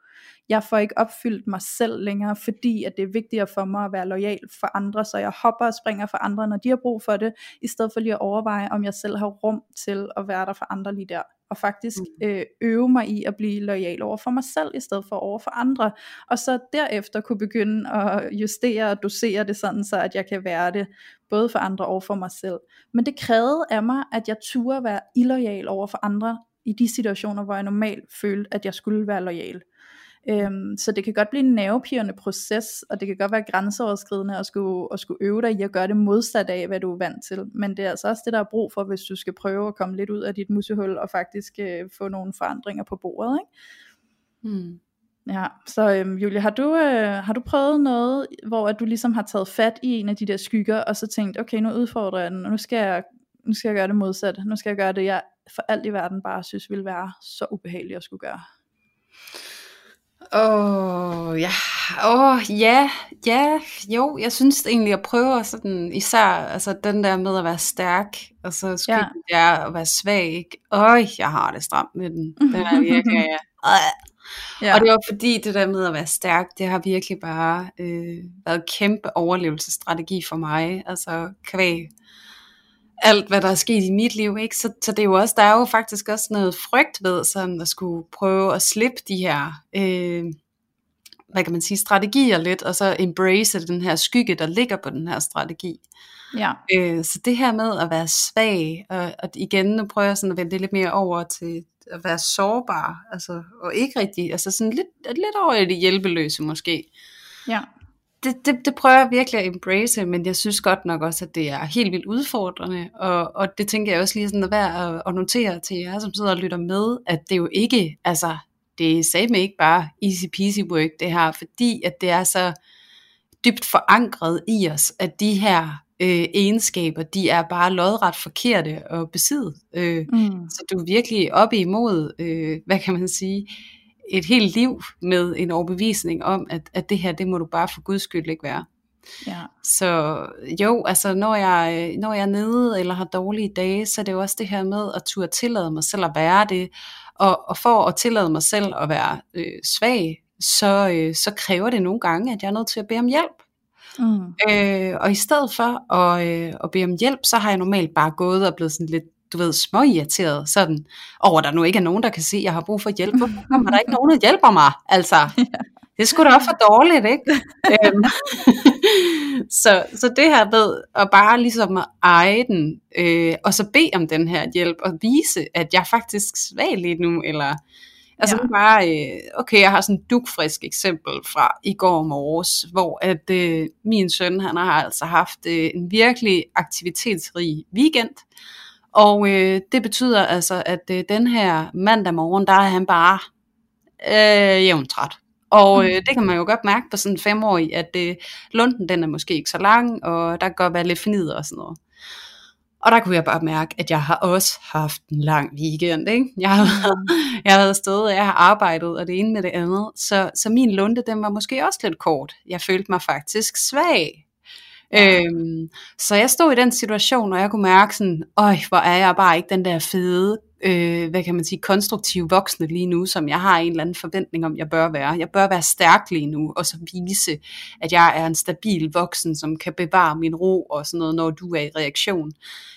Jeg får ikke opfyldt mig selv længere, fordi at det er vigtigere for mig at være lojal for andre, så jeg hopper og springer for andre, når de har brug for det, i stedet for lige at overveje, om jeg selv har rum til at være der for andre lige der og faktisk mm. øh, øve mig i at blive lojal over for mig selv, i stedet for over for andre, og så derefter kunne begynde at justere og dosere det sådan, så at jeg kan være det, både for andre og for mig selv. Men det krævede af mig, at jeg turde være illoyal over for andre, i de situationer, hvor jeg normalt følte, at jeg skulle være lojal. Øhm, så det kan godt blive en nervepirrende proces, og det kan godt være grænseoverskridende at skulle, at skulle øve dig i at gøre det modsat af, hvad du er vant til. Men det er altså også det, der er brug for, hvis du skal prøve at komme lidt ud af dit musehul, og faktisk øh, få nogle forandringer på bordet. Ikke? Hmm. Ja, så øhm, Julie, har du, øh, har du prøvet noget, hvor at du ligesom har taget fat i en af de der skygger, og så tænkt, okay, nu udfordrer jeg den, og nu skal jeg, nu skal jeg gøre det modsat, nu skal jeg gøre det, jeg for alt i verden bare synes ville være så ubehageligt at skulle gøre? Åh, oh, ja. Åh, oh, ja. Ja, jo, jeg synes egentlig, at prøve sådan, især altså den der med at være stærk, og så skal ja. jeg at være svag, ikke? Øj, jeg har det stramt med den. Den er virkelig, ja. Ja. Og det var fordi det der med at være stærk, det har virkelig bare øh, været kæmpe overlevelsesstrategi for mig. Altså kvæg alt, hvad der er sket i mit liv, ikke? Så, så det er jo også, der er jo faktisk også noget frygt ved, sådan at skulle prøve at slippe de her, øh, hvad kan man sige, strategier lidt, og så embrace den her skygge, der ligger på den her strategi. Ja. Øh, så det her med at være svag, og, og igen, nu prøver jeg sådan at vende det lidt mere over til at være sårbar, altså, og ikke rigtig, altså sådan lidt, lidt over i det hjælpeløse måske. Ja det, det, det prøver jeg virkelig at embrace, men jeg synes godt nok også, at det er helt vildt udfordrende, og, og det tænker jeg også lige sådan at være at, at notere til jer, som sidder og lytter med, at det jo ikke, altså, det er sagde ikke bare easy peasy work det her, fordi at det er så dybt forankret i os, at de her øh, egenskaber, de er bare lodret forkerte at besidde. Øh, mm. Så du er virkelig op imod, øh, hvad kan man sige, et helt liv med en overbevisning om, at, at det her, det må du bare for guds skyld ikke være. Ja. Så jo, altså når jeg, når jeg er nede eller har dårlige dage, så er det jo også det her med at turde tillade mig selv at være det, og, og for at tillade mig selv at være øh, svag, så, øh, så kræver det nogle gange, at jeg er nødt til at bede om hjælp. Mm. Øh, og i stedet for at, øh, at bede om hjælp, så har jeg normalt bare gået og blevet sådan lidt du ved, små irriteret, sådan, over der nu ikke er nogen, der kan se, at jeg har brug for hjælp. Hvorfor kommer der ikke nogen, der hjælper mig? Altså, det skulle da også for dårligt, ikke? Øhm, så, så det her ved at bare ligesom at eje den, øh, og så bede om den her hjælp, og vise, at jeg er faktisk svag lige nu, eller Altså ja. bare, øh, okay, jeg har sådan et dukfrisk eksempel fra i går morges, hvor at øh, min søn, han har altså haft øh, en virkelig aktivitetsrig weekend, Og øh, det betyder altså, at øh, den her mandag morgen, der er han bare øh, jævnt træt. Og øh, det kan man jo godt mærke på sådan en femårig, at øh, lunden den er måske ikke så lang, og der kan godt være lidt fnider og sådan noget. Og der kunne jeg bare mærke, at jeg har også haft en lang weekend. Ikke? Jeg, har, jeg har været afsted, og jeg har arbejdet, og det ene med det andet. Så, så min lunde, den var måske også lidt kort. Jeg følte mig faktisk svag. Ja. Øhm, så jeg stod i den situation, og jeg kunne mærke sådan, øj, hvor er jeg bare ikke den der fede, øh, hvad kan man sige, konstruktive voksne lige nu, som jeg har en eller anden forventning om, jeg bør være. Jeg bør være stærk lige nu, og så vise, at jeg er en stabil voksen, som kan bevare min ro og sådan noget, når du er i reaktion.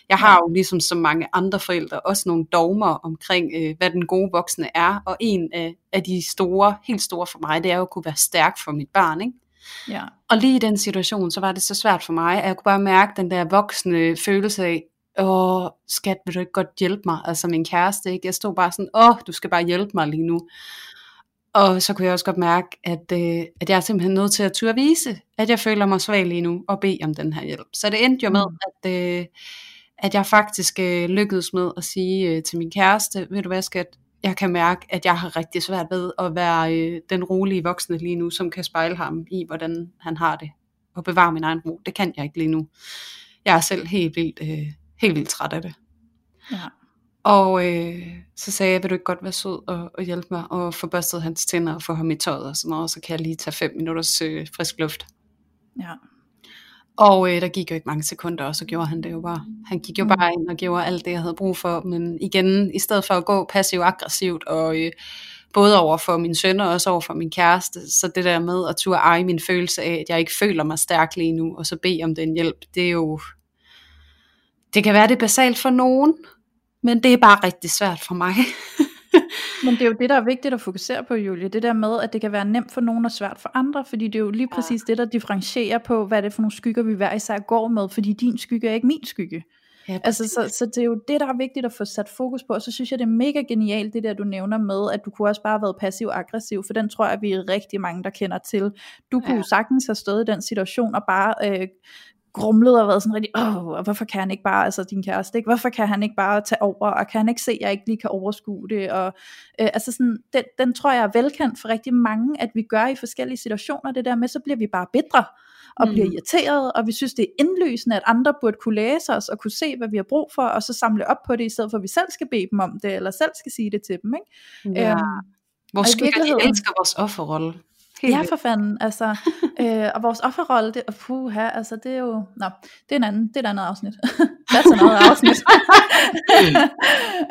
Jeg har jo ligesom så mange andre forældre også nogle dogmer omkring, øh, hvad den gode voksne er, og en af, af de store, helt store for mig, det er jo at kunne være stærk for mit barn, ikke? Ja. Og lige i den situation, så var det så svært for mig, at jeg kunne bare mærke den der voksne følelse af, åh, skat, vil du ikke godt hjælpe mig? Altså min kæreste, ikke? Jeg stod bare sådan, åh, du skal bare hjælpe mig lige nu. Og så kunne jeg også godt mærke, at, øh, at jeg er simpelthen nødt til at turde vise, at jeg føler mig svag lige nu, og bede om den her hjælp. Så det endte jo med, mm. at, øh, at jeg faktisk øh, lykkedes med at sige øh, til min kæreste, ved du hvad skat, jeg kan mærke, at jeg har rigtig svært ved at være øh, den rolige voksne lige nu, som kan spejle ham i, hvordan han har det, og bevare min egen ro. Det kan jeg ikke lige nu. Jeg er selv helt vildt, øh, helt vildt træt af det. Ja. Og øh, så sagde jeg, vil du ikke godt være sød og, og hjælpe mig, og få børstet hans tænder og få ham i tøjet og sådan noget, og så kan jeg lige tage fem minutters øh, frisk luft. Ja. Og øh, der gik jo ikke mange sekunder, og så gjorde han det jo bare. Han gik jo Mm. bare ind og gjorde alt det, jeg havde brug for. Men igen, i stedet for at gå passiv-aggressivt, og øh, både over for min søn og også over for min kæreste, så det der med at turde eje min følelse af, at jeg ikke føler mig stærk lige nu, og så bede om den hjælp, det er jo... Det kan være det er basalt for nogen, men det er bare rigtig svært for mig. Men det er jo det, der er vigtigt at fokusere på, Julie. Det der med, at det kan være nemt for nogen og svært for andre, fordi det er jo lige præcis det, der differentierer på, hvad det er for nogle skygger, vi hver især går med, fordi din skygge er ikke min skygge. Ja, Altså, så, så det er jo det, der er vigtigt at få sat fokus på, og så synes jeg, det er mega genialt, det der, du nævner med, at du kunne også bare have været passiv-aggressiv, for den tror jeg, vi er rigtig mange, der kender til. Du kunne Ja. ja. sagtens have stået i den situation, og bare øh, grumlet og været sådan rigtig, åh, hvorfor kan han ikke bare, altså din kæreste, ikke? hvorfor kan han ikke bare tage over, og kan han ikke se, at jeg ikke lige kan overskue det, og øh, altså sådan, den, den tror jeg er velkendt for rigtig mange, at vi gør i forskellige situationer, det der med, så bliver vi bare bedre, og Mm. bliver irriteret, og vi synes, det er indlysende, at andre burde kunne læse os, og kunne se, hvad vi har brug for, og så samle op på det, i stedet for, at vi selv skal bede dem om det, eller selv skal sige det til dem, ikke? Ja. Øhm, Vores i skygger, de elsker vores offerrolle. Helt Ja, for fanden, altså, øh, og vores offerrolle, det, puha, altså, det er jo, nå, det er en anden, det er et andet afsnit. That's another afsnit.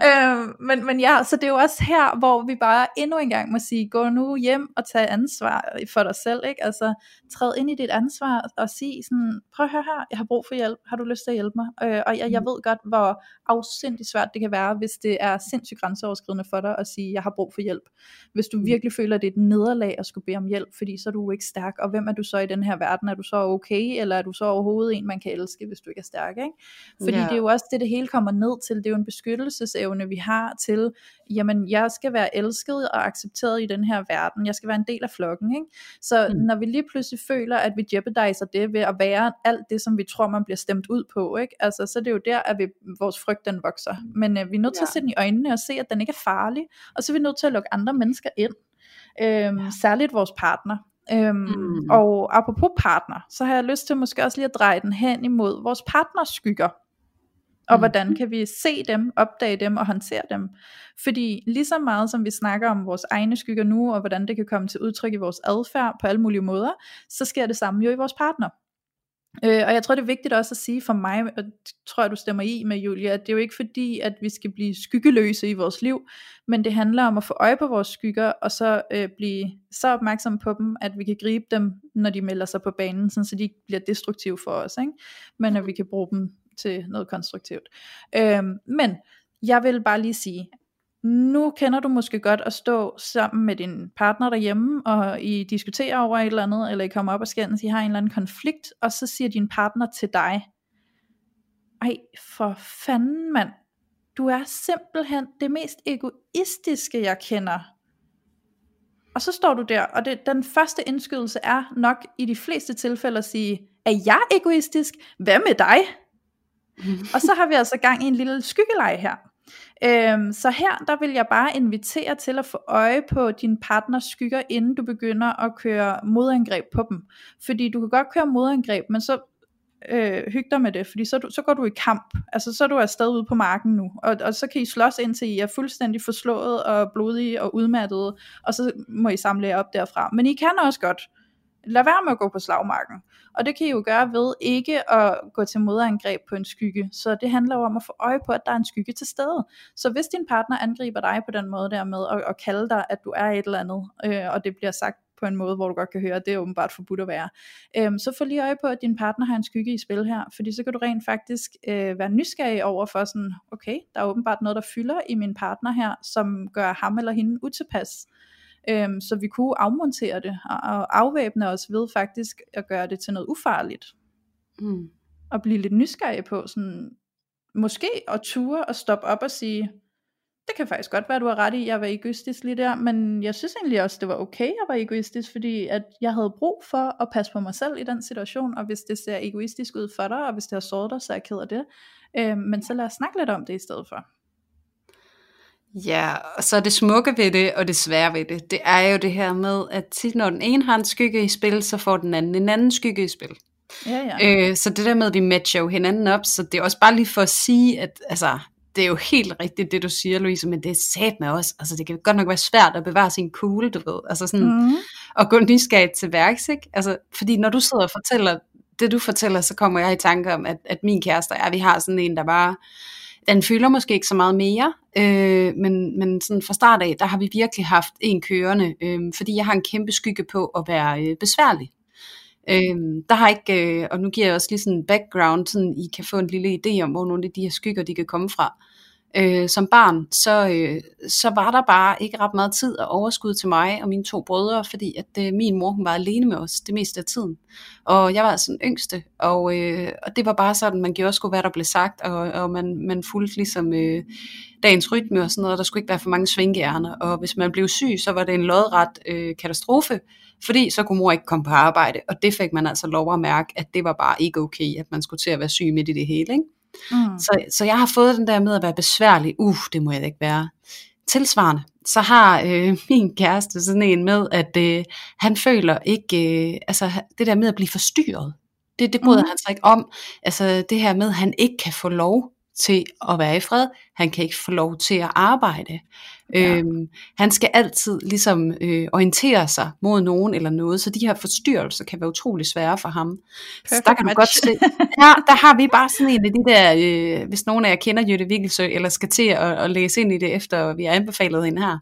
øh, men, men ja, så det er jo også her, hvor vi bare endnu en gang må sige, gå nu hjem og tag ansvar for dig selv, ikke? Altså, træd ind i dit ansvar og sige sådan, prøv at høre her, jeg har brug for hjælp, har du lyst til at hjælpe mig? Øh, og jeg, jeg ved godt, hvor afsindigt svært det kan være, hvis det er sindssygt grænseoverskridende for dig at sige, jeg har brug for hjælp. Hvis du virkelig føler, at det er et nederlag at skulle bede om hjælp, fordi så er du ikke stærk, og hvem er du så i den her verden? Er du så okay, eller er du så overhovedet en, man kan elske, hvis du ikke er stærk, ikke? Fordi Ja. det er jo også det, det hele kommer ned til, det er jo en beskyttelsesevne, vi har til, jamen jeg skal være elsket og accepteret i den her verden, jeg skal være en del af flokken, ikke? Så Mm. når vi lige pludselig føler, at vi jeopardiser det ved at være alt det, som vi tror, man bliver stemt ud på, ikke? Altså, så er det jo der, at vi, vores frygt den vokser. Men øh, vi er nødt til Ja. at se den i øjnene og se, at den ikke er farlig, og så er vi nødt til at lukke andre mennesker ind. Øhm, ja. Særligt vores partner. Øhm, mm. Og apropos partner, så har jeg lyst til måske også lige at dreje den hen imod vores partners skygger. Og Mm. hvordan kan vi se dem, opdage dem og håndtere dem? Fordi lige så meget som vi snakker om vores egne skygger nu, og hvordan det kan komme til udtryk i vores adfærd på alle mulige måder, så sker det samme jo i vores partner. Øh, og jeg tror det er vigtigt også at sige for mig, og det tror jeg du stemmer i med Julia, at det er jo ikke fordi, at vi skal blive skyggeløse i vores liv, men det handler om at få øje på vores skygger, og så øh, blive så opmærksom på dem, at vi kan gribe dem, når de melder sig på banen, sådan så de ikke bliver destruktive for os, ikke? men at vi kan bruge dem til noget konstruktivt. Øhm, men jeg vil bare lige sige, nu kender du måske godt at stå sammen med din partner derhjemme, og I diskuterer over et eller andet, eller I kommer op og skændes, I har en eller anden konflikt, og så siger din partner til dig, ej for fanden mand, du er simpelthen det mest egoistiske jeg kender. Og så står du der, og det, den første indskydelse er nok i de fleste tilfælde at sige, er jeg egoistisk? Hvad med dig? Og så har vi altså gang i en lille skyggeleg her. Øhm, så her, der vil jeg bare invitere til at få øje på din partners skygger, inden du begynder at køre modangreb på dem. Fordi du kan godt køre modangreb, men så øh, hygge dig med det, fordi så, du, så går du i kamp, altså så er du afsted ude på marken nu, og, og så kan I slås indtil I er fuldstændig forslået og blodige og udmattede, og så må I samle jer op derfra. Men I kan også godt lad være med at gå på slagmarken. Og det kan I jo gøre ved ikke at gå til modangreb på en skygge. Så det handler jo om at få øje på, at der er en skygge til stede. Så hvis din partner angriber dig på den måde der med at, at kalde dig, at du er et eller andet, øh, og det bliver sagt på en måde, hvor du godt kan høre, at det er åbenbart forbudt at være. Øhm, så få lige øje på, at din partner har en skygge i spil her, fordi så kan du rent faktisk øh, være nysgerrig over for sådan, okay, der er åbenbart noget, der fylder i min partner her, som gør ham eller hende utilpas. Øhm, så vi kunne afmontere det og, afvæbne os ved faktisk at gøre det til noget ufarligt. Mm. Og blive lidt nysgerrig på sådan, måske at ture og stoppe op og sige, det kan faktisk godt være, du har ret i, jeg var egoistisk lige der, men jeg synes egentlig også, det var okay, jeg var egoistisk, fordi at jeg havde brug for at passe på mig selv i den situation, og hvis det ser egoistisk ud for dig, og hvis det har såret dig, så er jeg ked af det. Øh, men så lad os snakke lidt om det i stedet for. Ja, og så det smukke ved det, og det svære ved det, det er jo det her med, at tit når den ene har en skygge i spil, så får den anden en anden skygge i spil. Ja, ja. Øh, så det der med, at vi matcher jo hinanden op, så det er også bare lige for at sige, at altså, det er jo helt rigtigt, det du siger, Louise, men det er sat med os. Altså, det kan godt nok være svært at bevare sin kugle, du ved. Altså sådan, mm. at gå nysgerrigt til værks, ikke? Altså, fordi når du sidder og fortæller, det du fortæller, så kommer jeg i tanke om, at, at min kæreste og jeg, vi har sådan en, der bare, den fylder måske ikke så meget mere, øh, men, men sådan fra start af, der har vi virkelig haft en kørende, øh, fordi jeg har en kæmpe skygge på at være øh, besværlig. Øh, der har ikke, øh, og nu giver jeg også lige sådan en background, sådan I kan få en lille idé om, hvor nogle af de her skygger, de kan komme fra. Øh, som barn, så, øh, så var der bare ikke ret meget tid og overskud til mig og mine to brødre, fordi at øh, min mor hun var alene med os det meste af tiden. Og jeg var altså den yngste, og, øh, og det var bare sådan, man gjorde sgu, hvad der blev sagt, og, og man, man fulgte ligesom øh, dagens rytme og sådan noget, der skulle ikke være for mange svingehjerner, og hvis man blev syg, så var det en lodret øh, katastrofe, fordi så kunne mor ikke komme på arbejde, og det fik man altså lov at mærke, at det var bare ikke okay, at man skulle til at være syg midt i det hele, ikke? Mm. Så, så jeg har fået den der med at være besværlig, uh, det må jeg ikke være. Tilsvarende, så har øh, min kæreste sådan en med, at øh, han føler ikke, øh, altså det der med at blive forstyrret, det, det bryder mm. han sig ikke om. Altså det her med, at han ikke kan få lov til at være i fred. Han kan ikke få lov til at arbejde. Ja. Øhm, han skal altid ligesom øh, orientere sig mod nogen eller noget, så de her forstyrrelser kan være utrolig svære for ham. Perfect så der kan du godt se, ja, der har vi bare sådan en af de der, øh, hvis nogen af jer kender Jytte Vigelsø, eller skal til at, at læse ind i det, efter vi har anbefalet hende her,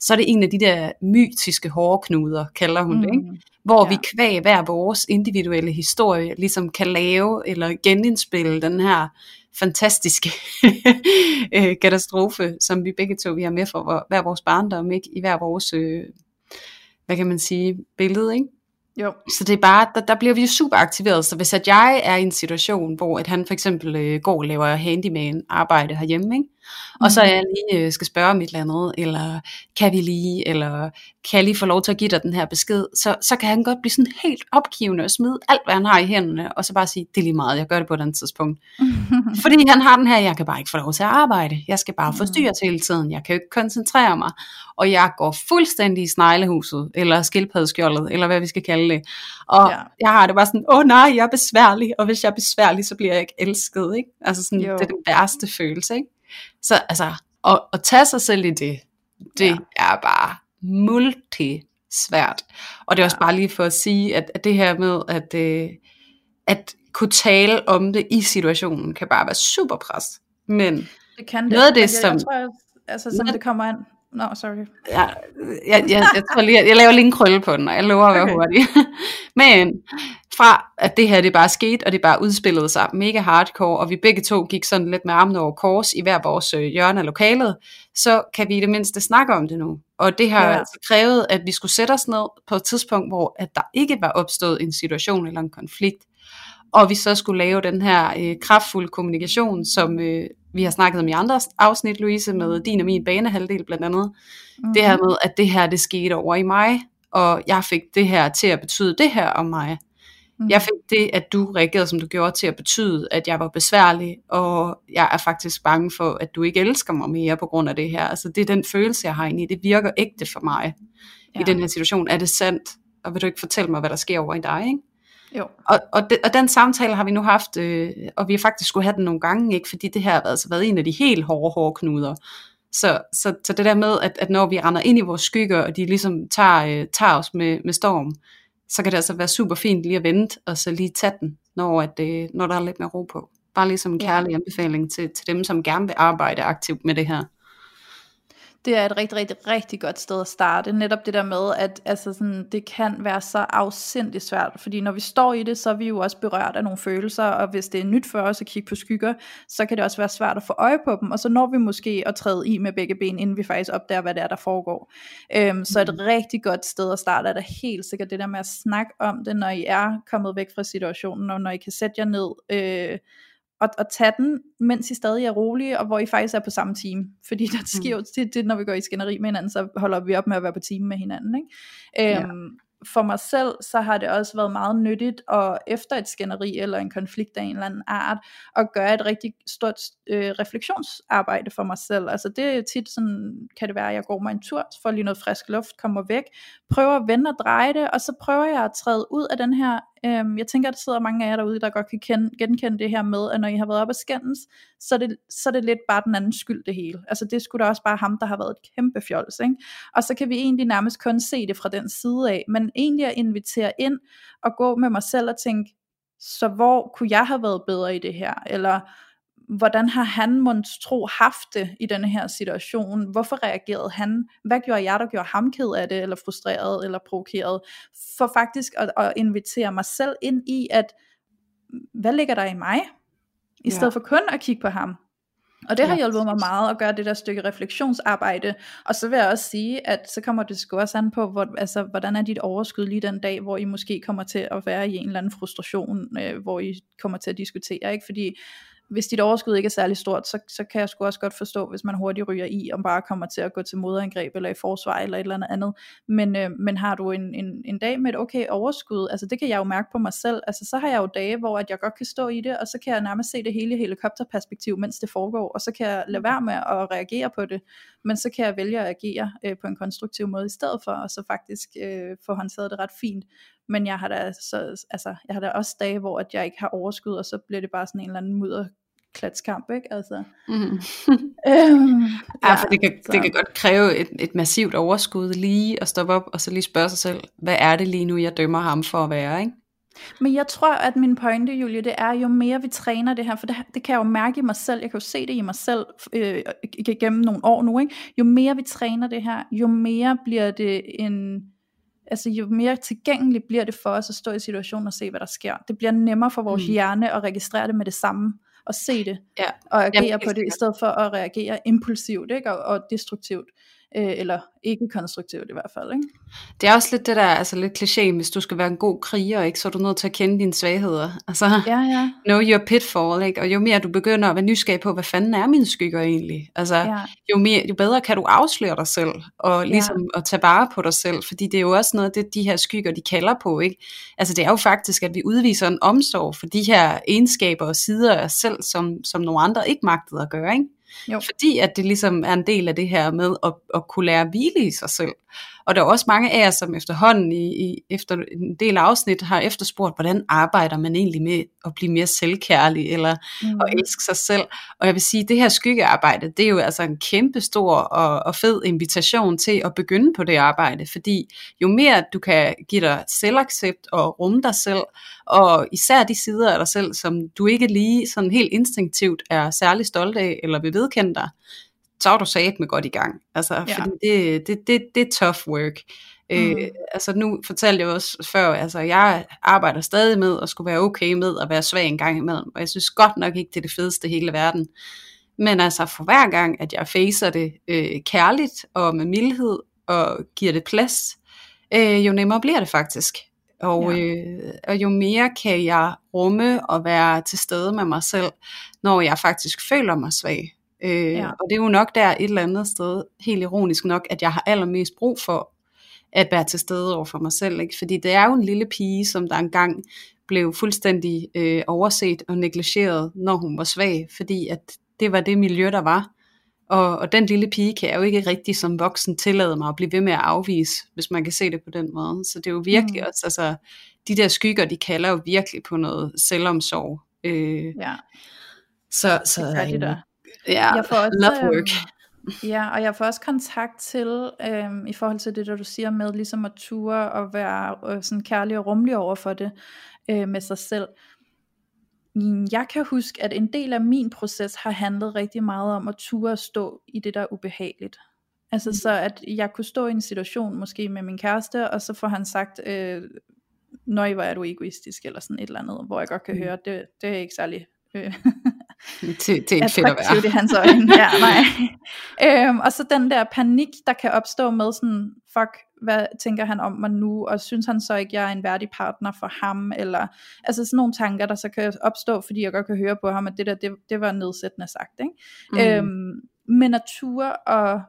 så er det en af de der mytiske hårknuder, kalder hun mm. det, ikke? hvor ja. vi kvæg hver vores individuelle historie ligesom kan lave eller genindspille den her fantastiske øh, katastrofe, som vi begge to vi har med for hver vores barndom, ikke? i hver vores, øh, hvad kan man sige, billede. Ikke? Jo. Så det er bare, der, der bliver vi jo super aktiveret. Så hvis at jeg er i en situation, hvor at han for eksempel øh, går og laver handyman arbejde herhjemme, ikke? Og så er jeg lige øh, skal spørge om et eller andet, eller kan vi lige, eller kan jeg lige få lov til at give dig den her besked, så, så kan han godt blive sådan helt opgivende og smide alt, hvad han har i hænderne, og så bare sige, det er lige meget, jeg gør det på et andet tidspunkt. Fordi han har den her, jeg kan bare ikke få lov til at arbejde, jeg skal bare forstyrres hele tiden, jeg kan jo ikke koncentrere mig, og jeg går fuldstændig i sneglehuset, eller skildpaddeskjoldet, eller hvad vi skal kalde det. Og ja. jeg har det bare sådan, åh nej, jeg er besværlig, og hvis jeg er besværlig, så bliver jeg ikke elsket, ikke? Altså sådan, jo. det er den værste følelse, ikke? Så altså, at, at tage sig selv i det, det ja. er bare multi svært. Og det er også bare lige for at sige, at, at det her med, at, øh, at kunne tale om det i situationen, kan bare være super pres. Men det kan det. noget af det, jeg, som... Jeg tror, altså, som det kommer an, No, sorry. Ja, jeg, jeg, jeg, tror lige, jeg laver lige en krølle på den, og jeg lover at være okay. hurtig. Men fra at det her det bare skete, og det bare udspillede sig mega hardcore, og vi begge to gik sådan lidt med armene over kors i hver vores øh, hjørne af lokalet, så kan vi i det mindste snakke om det nu. Og det har ja. altså krævet, at vi skulle sætte os ned på et tidspunkt, hvor at der ikke var opstået en situation eller en konflikt, og vi så skulle lave den her øh, kraftfulde kommunikation, som øh, vi har snakket om i andre afsnit, Louise, med din og min banehalvdel blandt andet. Mm. Det her med, at det her, det skete over i mig, og jeg fik det her til at betyde det her om mig. Mm. Jeg fik det, at du reagerede, som du gjorde, til at betyde, at jeg var besværlig, og jeg er faktisk bange for, at du ikke elsker mig mere på grund af det her. Altså det er den følelse, jeg har inde i. Det virker ægte for mig ja. i den her situation. Er det sandt? Og vil du ikke fortælle mig, hvad der sker over i dig, ikke? Jo. Og, og, de, og den samtale har vi nu haft, øh, og vi har faktisk skulle have den nogle gange, ikke? fordi det her har altså været en af de helt hårde, hårde knuder. Så, så, så det der med, at, at når vi render ind i vores skygger, og de ligesom tager, øh, tager os med, med storm, så kan det altså være super fint lige at vente, og så lige tage den, når, at, øh, når der er lidt mere ro på. Bare ligesom en kærlig ja. anbefaling til, til dem, som gerne vil arbejde aktivt med det her det er et rigtig, rigtig, rigtig godt sted at starte. Netop det der med, at altså sådan, det kan være så afsindigt svært, fordi når vi står i det, så er vi jo også berørt af nogle følelser, og hvis det er nyt for os at kigge på skygger, så kan det også være svært at få øje på dem, og så når vi måske at træde i med begge ben, inden vi faktisk opdager, hvad det er, der foregår. Øhm, så et mm. rigtig godt sted at starte er da helt sikkert det der med at snakke om det, når I er kommet væk fra situationen, og når I kan sætte jer ned, øh, og, og tage den, mens I stadig er rolige, og hvor I faktisk er på samme team. Fordi der sker jo mm. tit, det, når vi går i skænderi med hinanden, så holder vi op med at være på team med hinanden. Ikke? Øhm, for mig selv, så har det også været meget nyttigt, og efter et skænderi eller en konflikt af en eller anden art, at gøre et rigtig stort øh, refleksionsarbejde for mig selv. Altså det er tit sådan, kan det være, at jeg går mig en tur, får lige noget frisk luft, kommer væk, prøver at vende og dreje det, og så prøver jeg at træde ud af den her Øhm, jeg tænker, at der sidder mange af jer derude, der godt kan kende, genkende det her med, at når I har været op og skændes, så er, det, så er det lidt bare den anden skyld det hele. Altså det skulle da også bare ham, der har været et kæmpe fjols. Ikke? Og så kan vi egentlig nærmest kun se det fra den side af, men egentlig at invitere ind og gå med mig selv og tænke, så hvor kunne jeg have været bedre i det her? Eller hvordan har han måtte tro haft det i denne her situation? Hvorfor reagerede han? Hvad gjorde jeg, der gjorde ham ked af det, eller frustreret, eller provokeret? For faktisk at, at invitere mig selv ind i, at hvad ligger der i mig? I ja. stedet for kun at kigge på ham. Og det har ja. hjulpet mig meget at gøre det der stykke refleksionsarbejde. Og så vil jeg også sige, at så kommer det sgu også an på, hvor, altså, hvordan er dit overskud lige den dag, hvor I måske kommer til at være i en eller anden frustration, øh, hvor I kommer til at diskutere. Ikke? Fordi hvis dit overskud ikke er særlig stort, så, så kan jeg sgu også godt forstå, hvis man hurtigt ryger i, om bare kommer til at gå til modangreb, eller i forsvar, eller et eller andet Men, øh, men har du en, en, en dag med et okay overskud, altså det kan jeg jo mærke på mig selv, altså så har jeg jo dage, hvor at jeg godt kan stå i det, og så kan jeg nærmest se det hele i helikopterperspektiv, mens det foregår, og så kan jeg lade være med at reagere på det, men så kan jeg vælge at agere øh, på en konstruktiv måde i stedet for, og så faktisk øh, få håndteret det ret fint. Men jeg har da, så, altså, jeg har da også dage, hvor at jeg ikke har overskud, og så bliver det bare sådan en eller anden mudder klatskamp, ikke? Altså. Mm. øhm, ja, ja, for det kan, det kan godt kræve et, et massivt overskud lige at stoppe op og så lige spørge sig selv, hvad er det lige nu, jeg dømmer ham for at være, ikke? Men jeg tror, at min pointe, Julie, det er, jo mere vi træner det her, for det, det kan jeg jo mærke i mig selv, jeg kan jo se det i mig selv øh, gennem nogle år nu, ikke? jo mere vi træner det her, jo mere bliver det en, altså jo mere tilgængeligt bliver det for os at stå i situationen og se, hvad der sker. Det bliver nemmere for vores mm. hjerne at registrere det med det samme at se det, ja. og agere Jamen, på det, i stedet for at reagere impulsivt ikke? Og, og destruktivt øh, eller ikke konstruktivt i hvert fald. Ikke? Det er også lidt det der, altså lidt kliché, hvis du skal være en god kriger, ikke, så er du nødt til at kende dine svagheder. Altså, ja, ja. know your pitfall, ikke? og jo mere du begynder at være nysgerrig på, hvad fanden er mine skygger egentlig, altså, ja. jo, mere, jo bedre kan du afsløre dig selv, og ligesom ja. at tage vare på dig selv, fordi det er jo også noget af det, de her skygger, de kalder på, ikke? Altså det er jo faktisk, at vi udviser en omsorg for de her egenskaber og sider af os selv, som, som nogle andre ikke magtede at gøre, ikke? Jo. Fordi at det ligesom er en del af det her med at, at kunne lære at hvile i sig selv. Og der er også mange af jer, som efterhånden i, i, efter en del afsnit har efterspurgt, hvordan arbejder man egentlig med at blive mere selvkærlig, eller mm. at elske sig selv. Og jeg vil sige, det her skyggearbejde, det er jo altså en kæmpe stor og, og fed invitation til at begynde på det arbejde, fordi jo mere du kan give dig selvaccept og rumme dig selv, og især de sider af dig selv, som du ikke lige sådan helt instinktivt er særlig stolt af, eller vil vedkende dig, så er du sat med godt i gang. Altså, ja. fordi det, det, det, det er tough work. Mm. Øh, altså nu fortalte jeg også før, altså jeg arbejder stadig med at skulle være okay med at være svag en gang imellem, og jeg synes godt nok ikke, det er det fedeste i hele verden. Men altså for hver gang, at jeg facer det øh, kærligt og med mildhed og giver det plads, øh, jo nemmere bliver det faktisk. Og, ja. øh, og jo mere kan jeg rumme og være til stede med mig selv, når jeg faktisk føler mig svag. Øh, ja. Og det er jo nok der et eller andet sted, helt ironisk nok, at jeg har allermest brug for at være til stede over for mig selv. Ikke? Fordi det er jo en lille pige, som der engang blev fuldstændig øh, overset og negligeret, når hun var svag, fordi at det var det miljø, der var. Og, og den lille pige kan jeg jo ikke rigtig som voksen tillade mig at blive ved med at afvise, hvis man kan se det på den måde. Så det er jo virkelig mm. også, altså, de der skygger, de kalder jo virkelig på noget selvomsorg. Øh, ja. Så, så det de der. Ja, jeg får også, love work. Øhm, ja, og jeg får også kontakt til, øhm, i forhold til det, der du siger med, ligesom at ture og være øh, sådan kærlig og rummelig over for det øh, med sig selv. Jeg kan huske, at en del af min proces har handlet rigtig meget om at ture og stå i det, der er ubehageligt. Altså mm. så at jeg kunne stå i en situation måske med min kæreste, og så får han sagt, øh, nøj, hvor er du egoistisk, eller sådan et eller andet, hvor jeg godt kan mm. høre, det, det er ikke særlig øh, til, til fedt at være. i hans øjne. Ja, nej. øhm, og så den der panik, der kan opstå med sådan, fuck, hvad tænker han om mig nu, og synes han så ikke, jeg er en værdig partner for ham, eller altså sådan nogle tanker, der så kan opstå, fordi jeg godt kan høre på ham, at det der, det, det var nedsættende sagt, ikke? Mm. Øhm, men natur og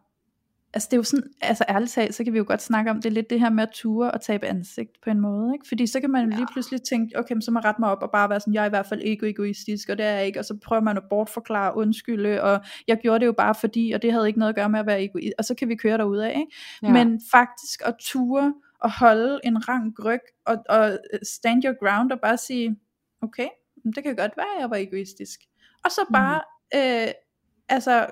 altså det er jo sådan, altså ærligt talt, så kan vi jo godt snakke om, det lidt det her med at ture og tabe ansigt på en måde, ikke? Fordi så kan man ja. lige pludselig tænke, okay, så må jeg rette mig op og bare være sådan, jeg er i hvert fald ikke egoistisk, og det er jeg ikke, og så prøver man at bortforklare, undskylde, og jeg gjorde det jo bare fordi, og det havde ikke noget at gøre med at være egoist, og så kan vi køre derud af, ikke? Ja. Men faktisk at ture og holde en rank ryg, og, og stand your ground, og bare sige, okay, det kan godt være, at jeg var egoistisk. Og så bare, mm. øh, altså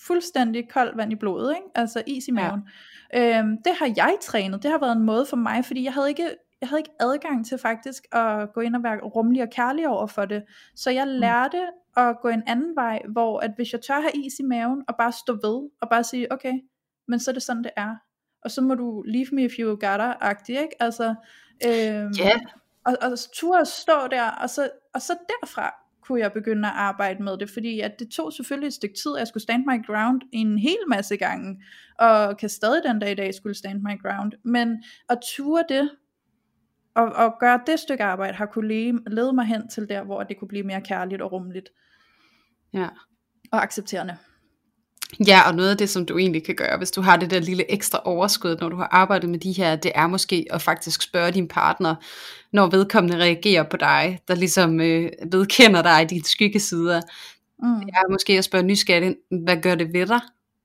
fuldstændig koldt vand i blodet, ikke? altså is i maven. Ja. Øhm, det har jeg trænet, det har været en måde for mig, fordi jeg havde ikke jeg havde ikke adgang til faktisk at gå ind og være rummelig og kærlig over for det. Så jeg mm. lærte mm. at gå en anden vej, hvor at hvis jeg tør have is i maven, og bare stå ved, og bare sige, okay, men så er det sådan, det er. Og så må du leave me if you got agtig ikke? Altså, øhm, yeah. og, og turde stå der, og så, og så derfra kunne jeg begynde at arbejde med det, fordi at det tog selvfølgelig et stykke tid, at jeg skulle stand my ground en hel masse gange, og kan stadig den dag i dag skulle stand my ground, men at ture det, og, og gøre det stykke arbejde, har kunne lede, lede mig hen til der, hvor det kunne blive mere kærligt og rummeligt. Ja. Og accepterende. Ja, og noget af det, som du egentlig kan gøre, hvis du har det der lille ekstra overskud, når du har arbejdet med de her, det er måske at faktisk spørge din partner, når vedkommende reagerer på dig, der ligesom øh, vedkender dig i dine skyggesider. Mm. Det er måske at spørge nysgerrigt, hvad gør det ved dig?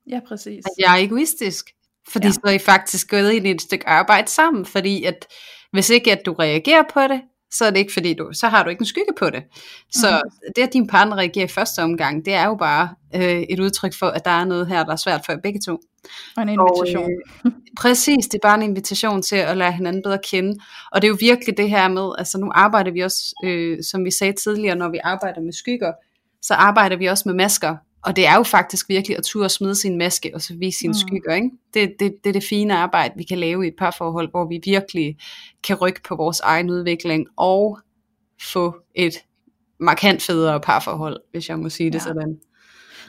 Ja, præcis. At jeg er egoistisk. Fordi ja. så er I faktisk gået ind i et stykke arbejde sammen, fordi at hvis ikke at du reagerer på det, så er det ikke fordi du, så har du ikke en skygge på det. Så mm. det at din partner reagerer i første omgang, det er jo bare øh, et udtryk for, at der er noget her, der er svært for jer begge to. Og en invitation. Og, øh, præcis, det er bare en invitation til at lære hinanden bedre kende. Og det er jo virkelig det her med, altså nu arbejder vi også, øh, som vi sagde tidligere, når vi arbejder med skygger, så arbejder vi også med masker. Og det er jo faktisk virkelig at turde smide sin maske og så vise sine mm. skygger. Ikke? Det, det, det er det fine arbejde, vi kan lave i et parforhold, hvor vi virkelig kan rykke på vores egen udvikling og få et markant federe parforhold, hvis jeg må sige det ja. sådan.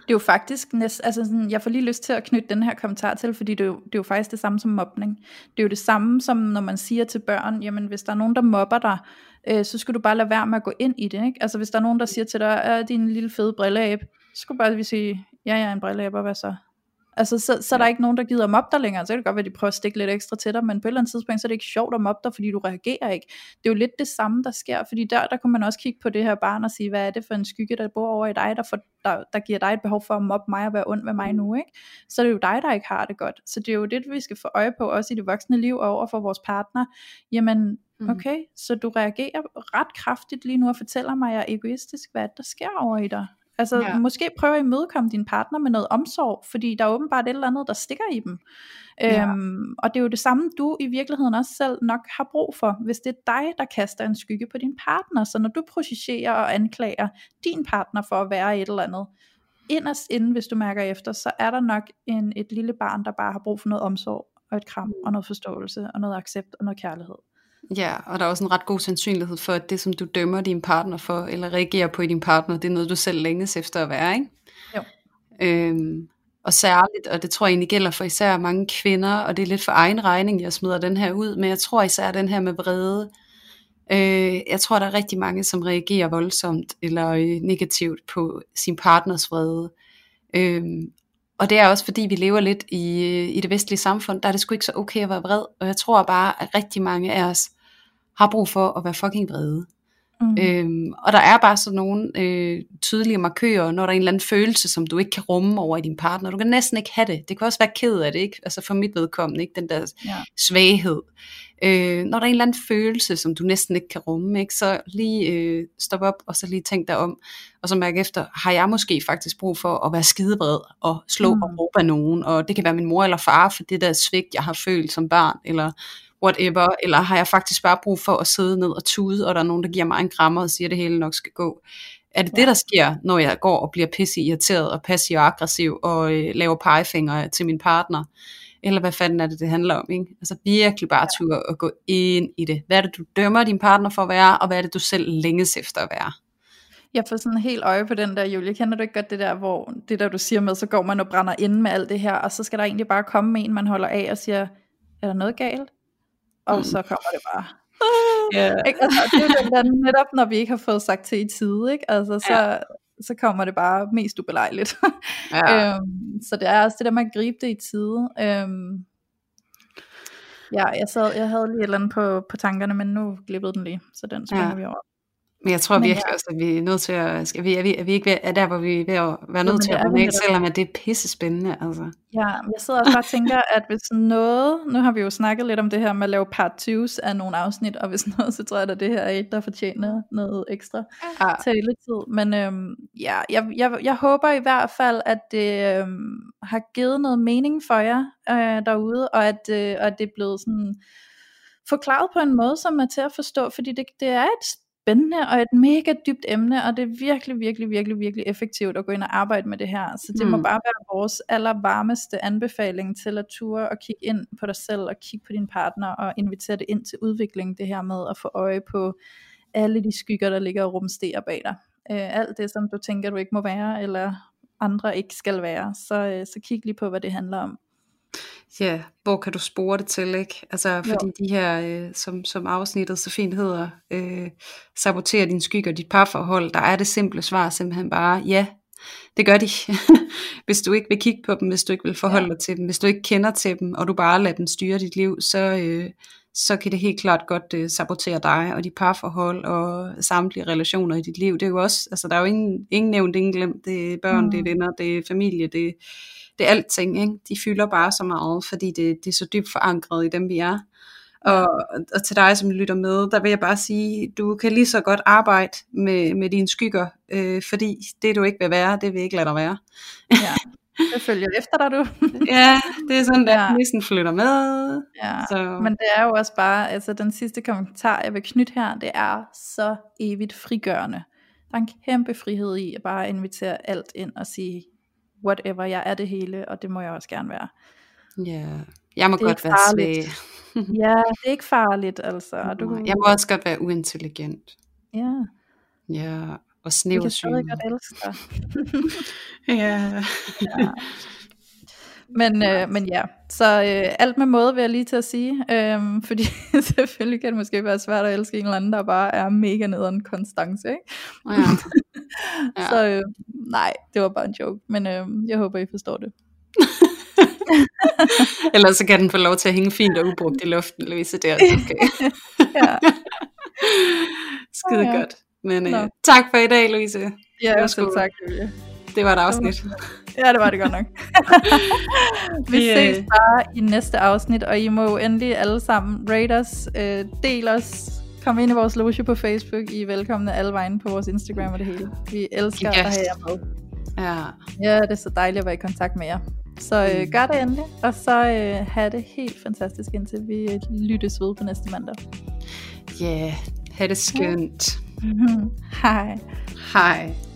Det er jo faktisk næst, altså sådan, jeg får lige lyst til at knytte den her kommentar til, fordi det er, jo, det er jo faktisk det samme som mobning. Det er jo det samme som når man siger til børn, jamen hvis der er nogen, der mobber dig, øh, så skal du bare lade være med at gå ind i det. Ikke? Altså hvis der er nogen, der siger til dig, er din lille fede brilleab, så skulle bare vi sige, ja, jeg er en brilleab, og hvad så? Altså, så, så er der ikke nogen, der gider mobbe dig længere. Så kan det godt være, at de prøver at stikke lidt ekstra til dig, men på et eller andet tidspunkt, så er det ikke sjovt at mobbe dig, fordi du reagerer ikke. Det er jo lidt det samme, der sker, fordi der, der kunne man også kigge på det her barn og sige, hvad er det for en skygge, der bor over i dig, der, for, der, der giver dig et behov for at mobbe mig og være ond med mig nu, ikke? Så er det jo dig, der ikke har det godt. Så det er jo det, vi skal få øje på, også i det voksne liv og over for vores partner. Jamen, mm. okay, så du reagerer ret kraftigt lige nu og fortæller mig, at jeg er egoistisk. Hvad er det, der sker over i dig? Altså ja. måske prøve at imødekomme din partner med noget omsorg, fordi der er åbenbart et eller andet, der stikker i dem. Ja. Øhm, og det er jo det samme, du i virkeligheden også selv nok har brug for, hvis det er dig, der kaster en skygge på din partner. Så når du projicerer og anklager din partner for at være et eller andet, inderst inden, hvis du mærker efter, så er der nok en, et lille barn, der bare har brug for noget omsorg, og et kram, og noget forståelse, og noget accept, og noget kærlighed. Ja, og der er også en ret god sandsynlighed for, at det, som du dømmer din partner for, eller reagerer på i din partner, det er noget, du selv længes efter at være, ikke? Jo. Øhm, og særligt, og det tror jeg egentlig gælder for især mange kvinder, og det er lidt for egen regning, jeg smider den her ud, men jeg tror især den her med vrede. Øh, jeg tror, der er rigtig mange, som reagerer voldsomt eller øh, negativt på sin partners vrede. Øh, og det er også fordi, vi lever lidt i, i det vestlige samfund, der er det sgu ikke så okay at være vred. Og jeg tror bare, at rigtig mange af os har brug for at være fucking vrede. Mm. Øhm, og der er bare sådan nogle øh, tydelige markører, når der er en eller anden følelse, som du ikke kan rumme over i din partner. Du kan næsten ikke have det. Det kan også være ked af det, ikke? Altså for mit vedkommende, ikke? Den der ja. svaghed. Øh, når der er en eller anden følelse, som du næsten ikke kan rumme, ikke? så lige øh, stop op, og så lige tænk dig om, og så mærke efter, har jeg måske faktisk brug for at være skidebred, og slå mm. og råbe af nogen, og det kan være min mor eller far, for det der svigt, jeg har følt som barn, eller whatever, eller har jeg faktisk bare brug for at sidde ned og tude, og der er nogen, der giver mig en krammer og siger, at det hele nok skal gå. Er det ja. det, der sker, når jeg går og bliver pisse irriteret og passiv og aggressiv og øh, laver pegefingre til min partner? Eller hvad fanden er det, det handler om? Ikke? Altså virkelig bare tur at gå ind i det. Hvad er det, du dømmer din partner for at være, og hvad er det, du selv længes efter at være? Jeg får sådan helt øje på den der, Julie. Kender du ikke godt det der, hvor det der, du siger med, så går man og brænder ind med alt det her, og så skal der egentlig bare komme en, man holder af og siger, er der noget galt? Og mm. så kommer det bare. Yeah. Ikke? Altså, det er den der, netop, når vi ikke har fået sagt til i tide, ikke? Altså, så, ja. Så kommer det bare mest ubelejligt. Ja. øhm, så det er også det der med at gribe det i tide. Øhm, ja, jeg, sad, jeg havde lige et eller andet på, på tankerne, men nu glippede den lige, så den springer ja. vi over. Men jeg tror Men virkelig ja. også, at vi er nødt til at, skal vi, er, vi, er vi ikke ved, er der, hvor vi er ved at være nødt til at runde af, selvom at det er pisse spændende. Altså. Ja, jeg sidder også bare og tænker, at hvis noget, nu har vi jo snakket lidt om det her med at lave part 2 af nogle afsnit, og hvis noget, så tror jeg, at det her er et, der fortjener noget ekstra ja. taletid. Men øhm, ja, jeg, jeg, jeg håber i hvert fald, at det øhm, har givet noget mening for jer øh, derude, og at, øh, og at det er blevet sådan forklaret på en måde, som er til at forstå, fordi det, det er et spændende og et mega dybt emne, og det er virkelig, virkelig, virkelig, virkelig effektivt at gå ind og arbejde med det her. Så det mm. må bare være vores allervarmeste anbefaling til at ture og kigge ind på dig selv og kigge på din partner og invitere det ind til udvikling, det her med at få øje på alle de skygger, der ligger og rumsterer bag dig. Øh, alt det, som du tænker, du ikke må være, eller andre ikke skal være, så, øh, så kig lige på, hvad det handler om. Ja, hvor kan du spore det til, ikke? Altså, fordi jo. de her, øh, som, som afsnittet så fint hedder, øh, sabotere din skygge og dit parforhold, der er det simple svar simpelthen bare, ja, det gør de. hvis du ikke vil kigge på dem, hvis du ikke vil forholde ja. dig til dem, hvis du ikke kender til dem, og du bare lader dem styre dit liv, så, øh, så kan det helt klart godt øh, sabotere dig og dit parforhold og samtlige relationer i dit liv. Det er jo også, altså der er jo ingen, ingen nævnt, ingen glemt. Det er børn, mm. det er venner, det er familie, det det er alting, ikke? de fylder bare så meget, fordi det, det er så dybt forankret i dem, vi er. Og, og til dig, som lytter med, der vil jeg bare sige, du kan lige så godt arbejde med, med dine skygger, øh, fordi det du ikke vil være, det vil ikke lade dig være. Ja. Det følger efter dig, du. ja, det er sådan, der ja. næsten flytter med. Ja. Så. Men det er jo også bare, altså den sidste kommentar, jeg vil knytte her, det er så evigt frigørende. Der er en kæmpe frihed i at bare invitere alt ind og sige, whatever, jeg er det hele, og det må jeg også gerne være. Ja, jeg må godt være svag. ja, det er ikke farligt, altså. Du, jeg må også godt være uintelligent. Ja. Ja, og snæversyn. Jeg kan godt elske dig. ja. ja. Men, øh, men ja, så øh, alt med måde vil jeg lige til at sige, øh, fordi selvfølgelig kan det måske være svært at elske en eller anden, der bare er mega nederen konstance, ikke? Ja. ja. så øh, nej, det var bare en joke, men øh, jeg håber I forstår det. Ellers så kan den få lov til at hænge fint og ubrugt i luften, Louise, det er okay. ja. Skide oh, ja. godt. Men øh, tak for i dag, Louise. Ja, selv tak, Julie. Det var et afsnit. Ja, det var det godt nok. vi ses bare i næste afsnit, og I må endelig alle sammen rate os, øh, del os, kom ind i vores loge på Facebook. I er velkomne alle vejen på vores Instagram og det hele. Vi elsker yes. at have jer med. Ja. ja, det er så dejligt at være i kontakt med jer. Så øh, mm. gør det endelig, og så øh, have det helt fantastisk indtil vi lyttes ved på næste mandag. Ja, yeah, have det skønt. Hej. Hej.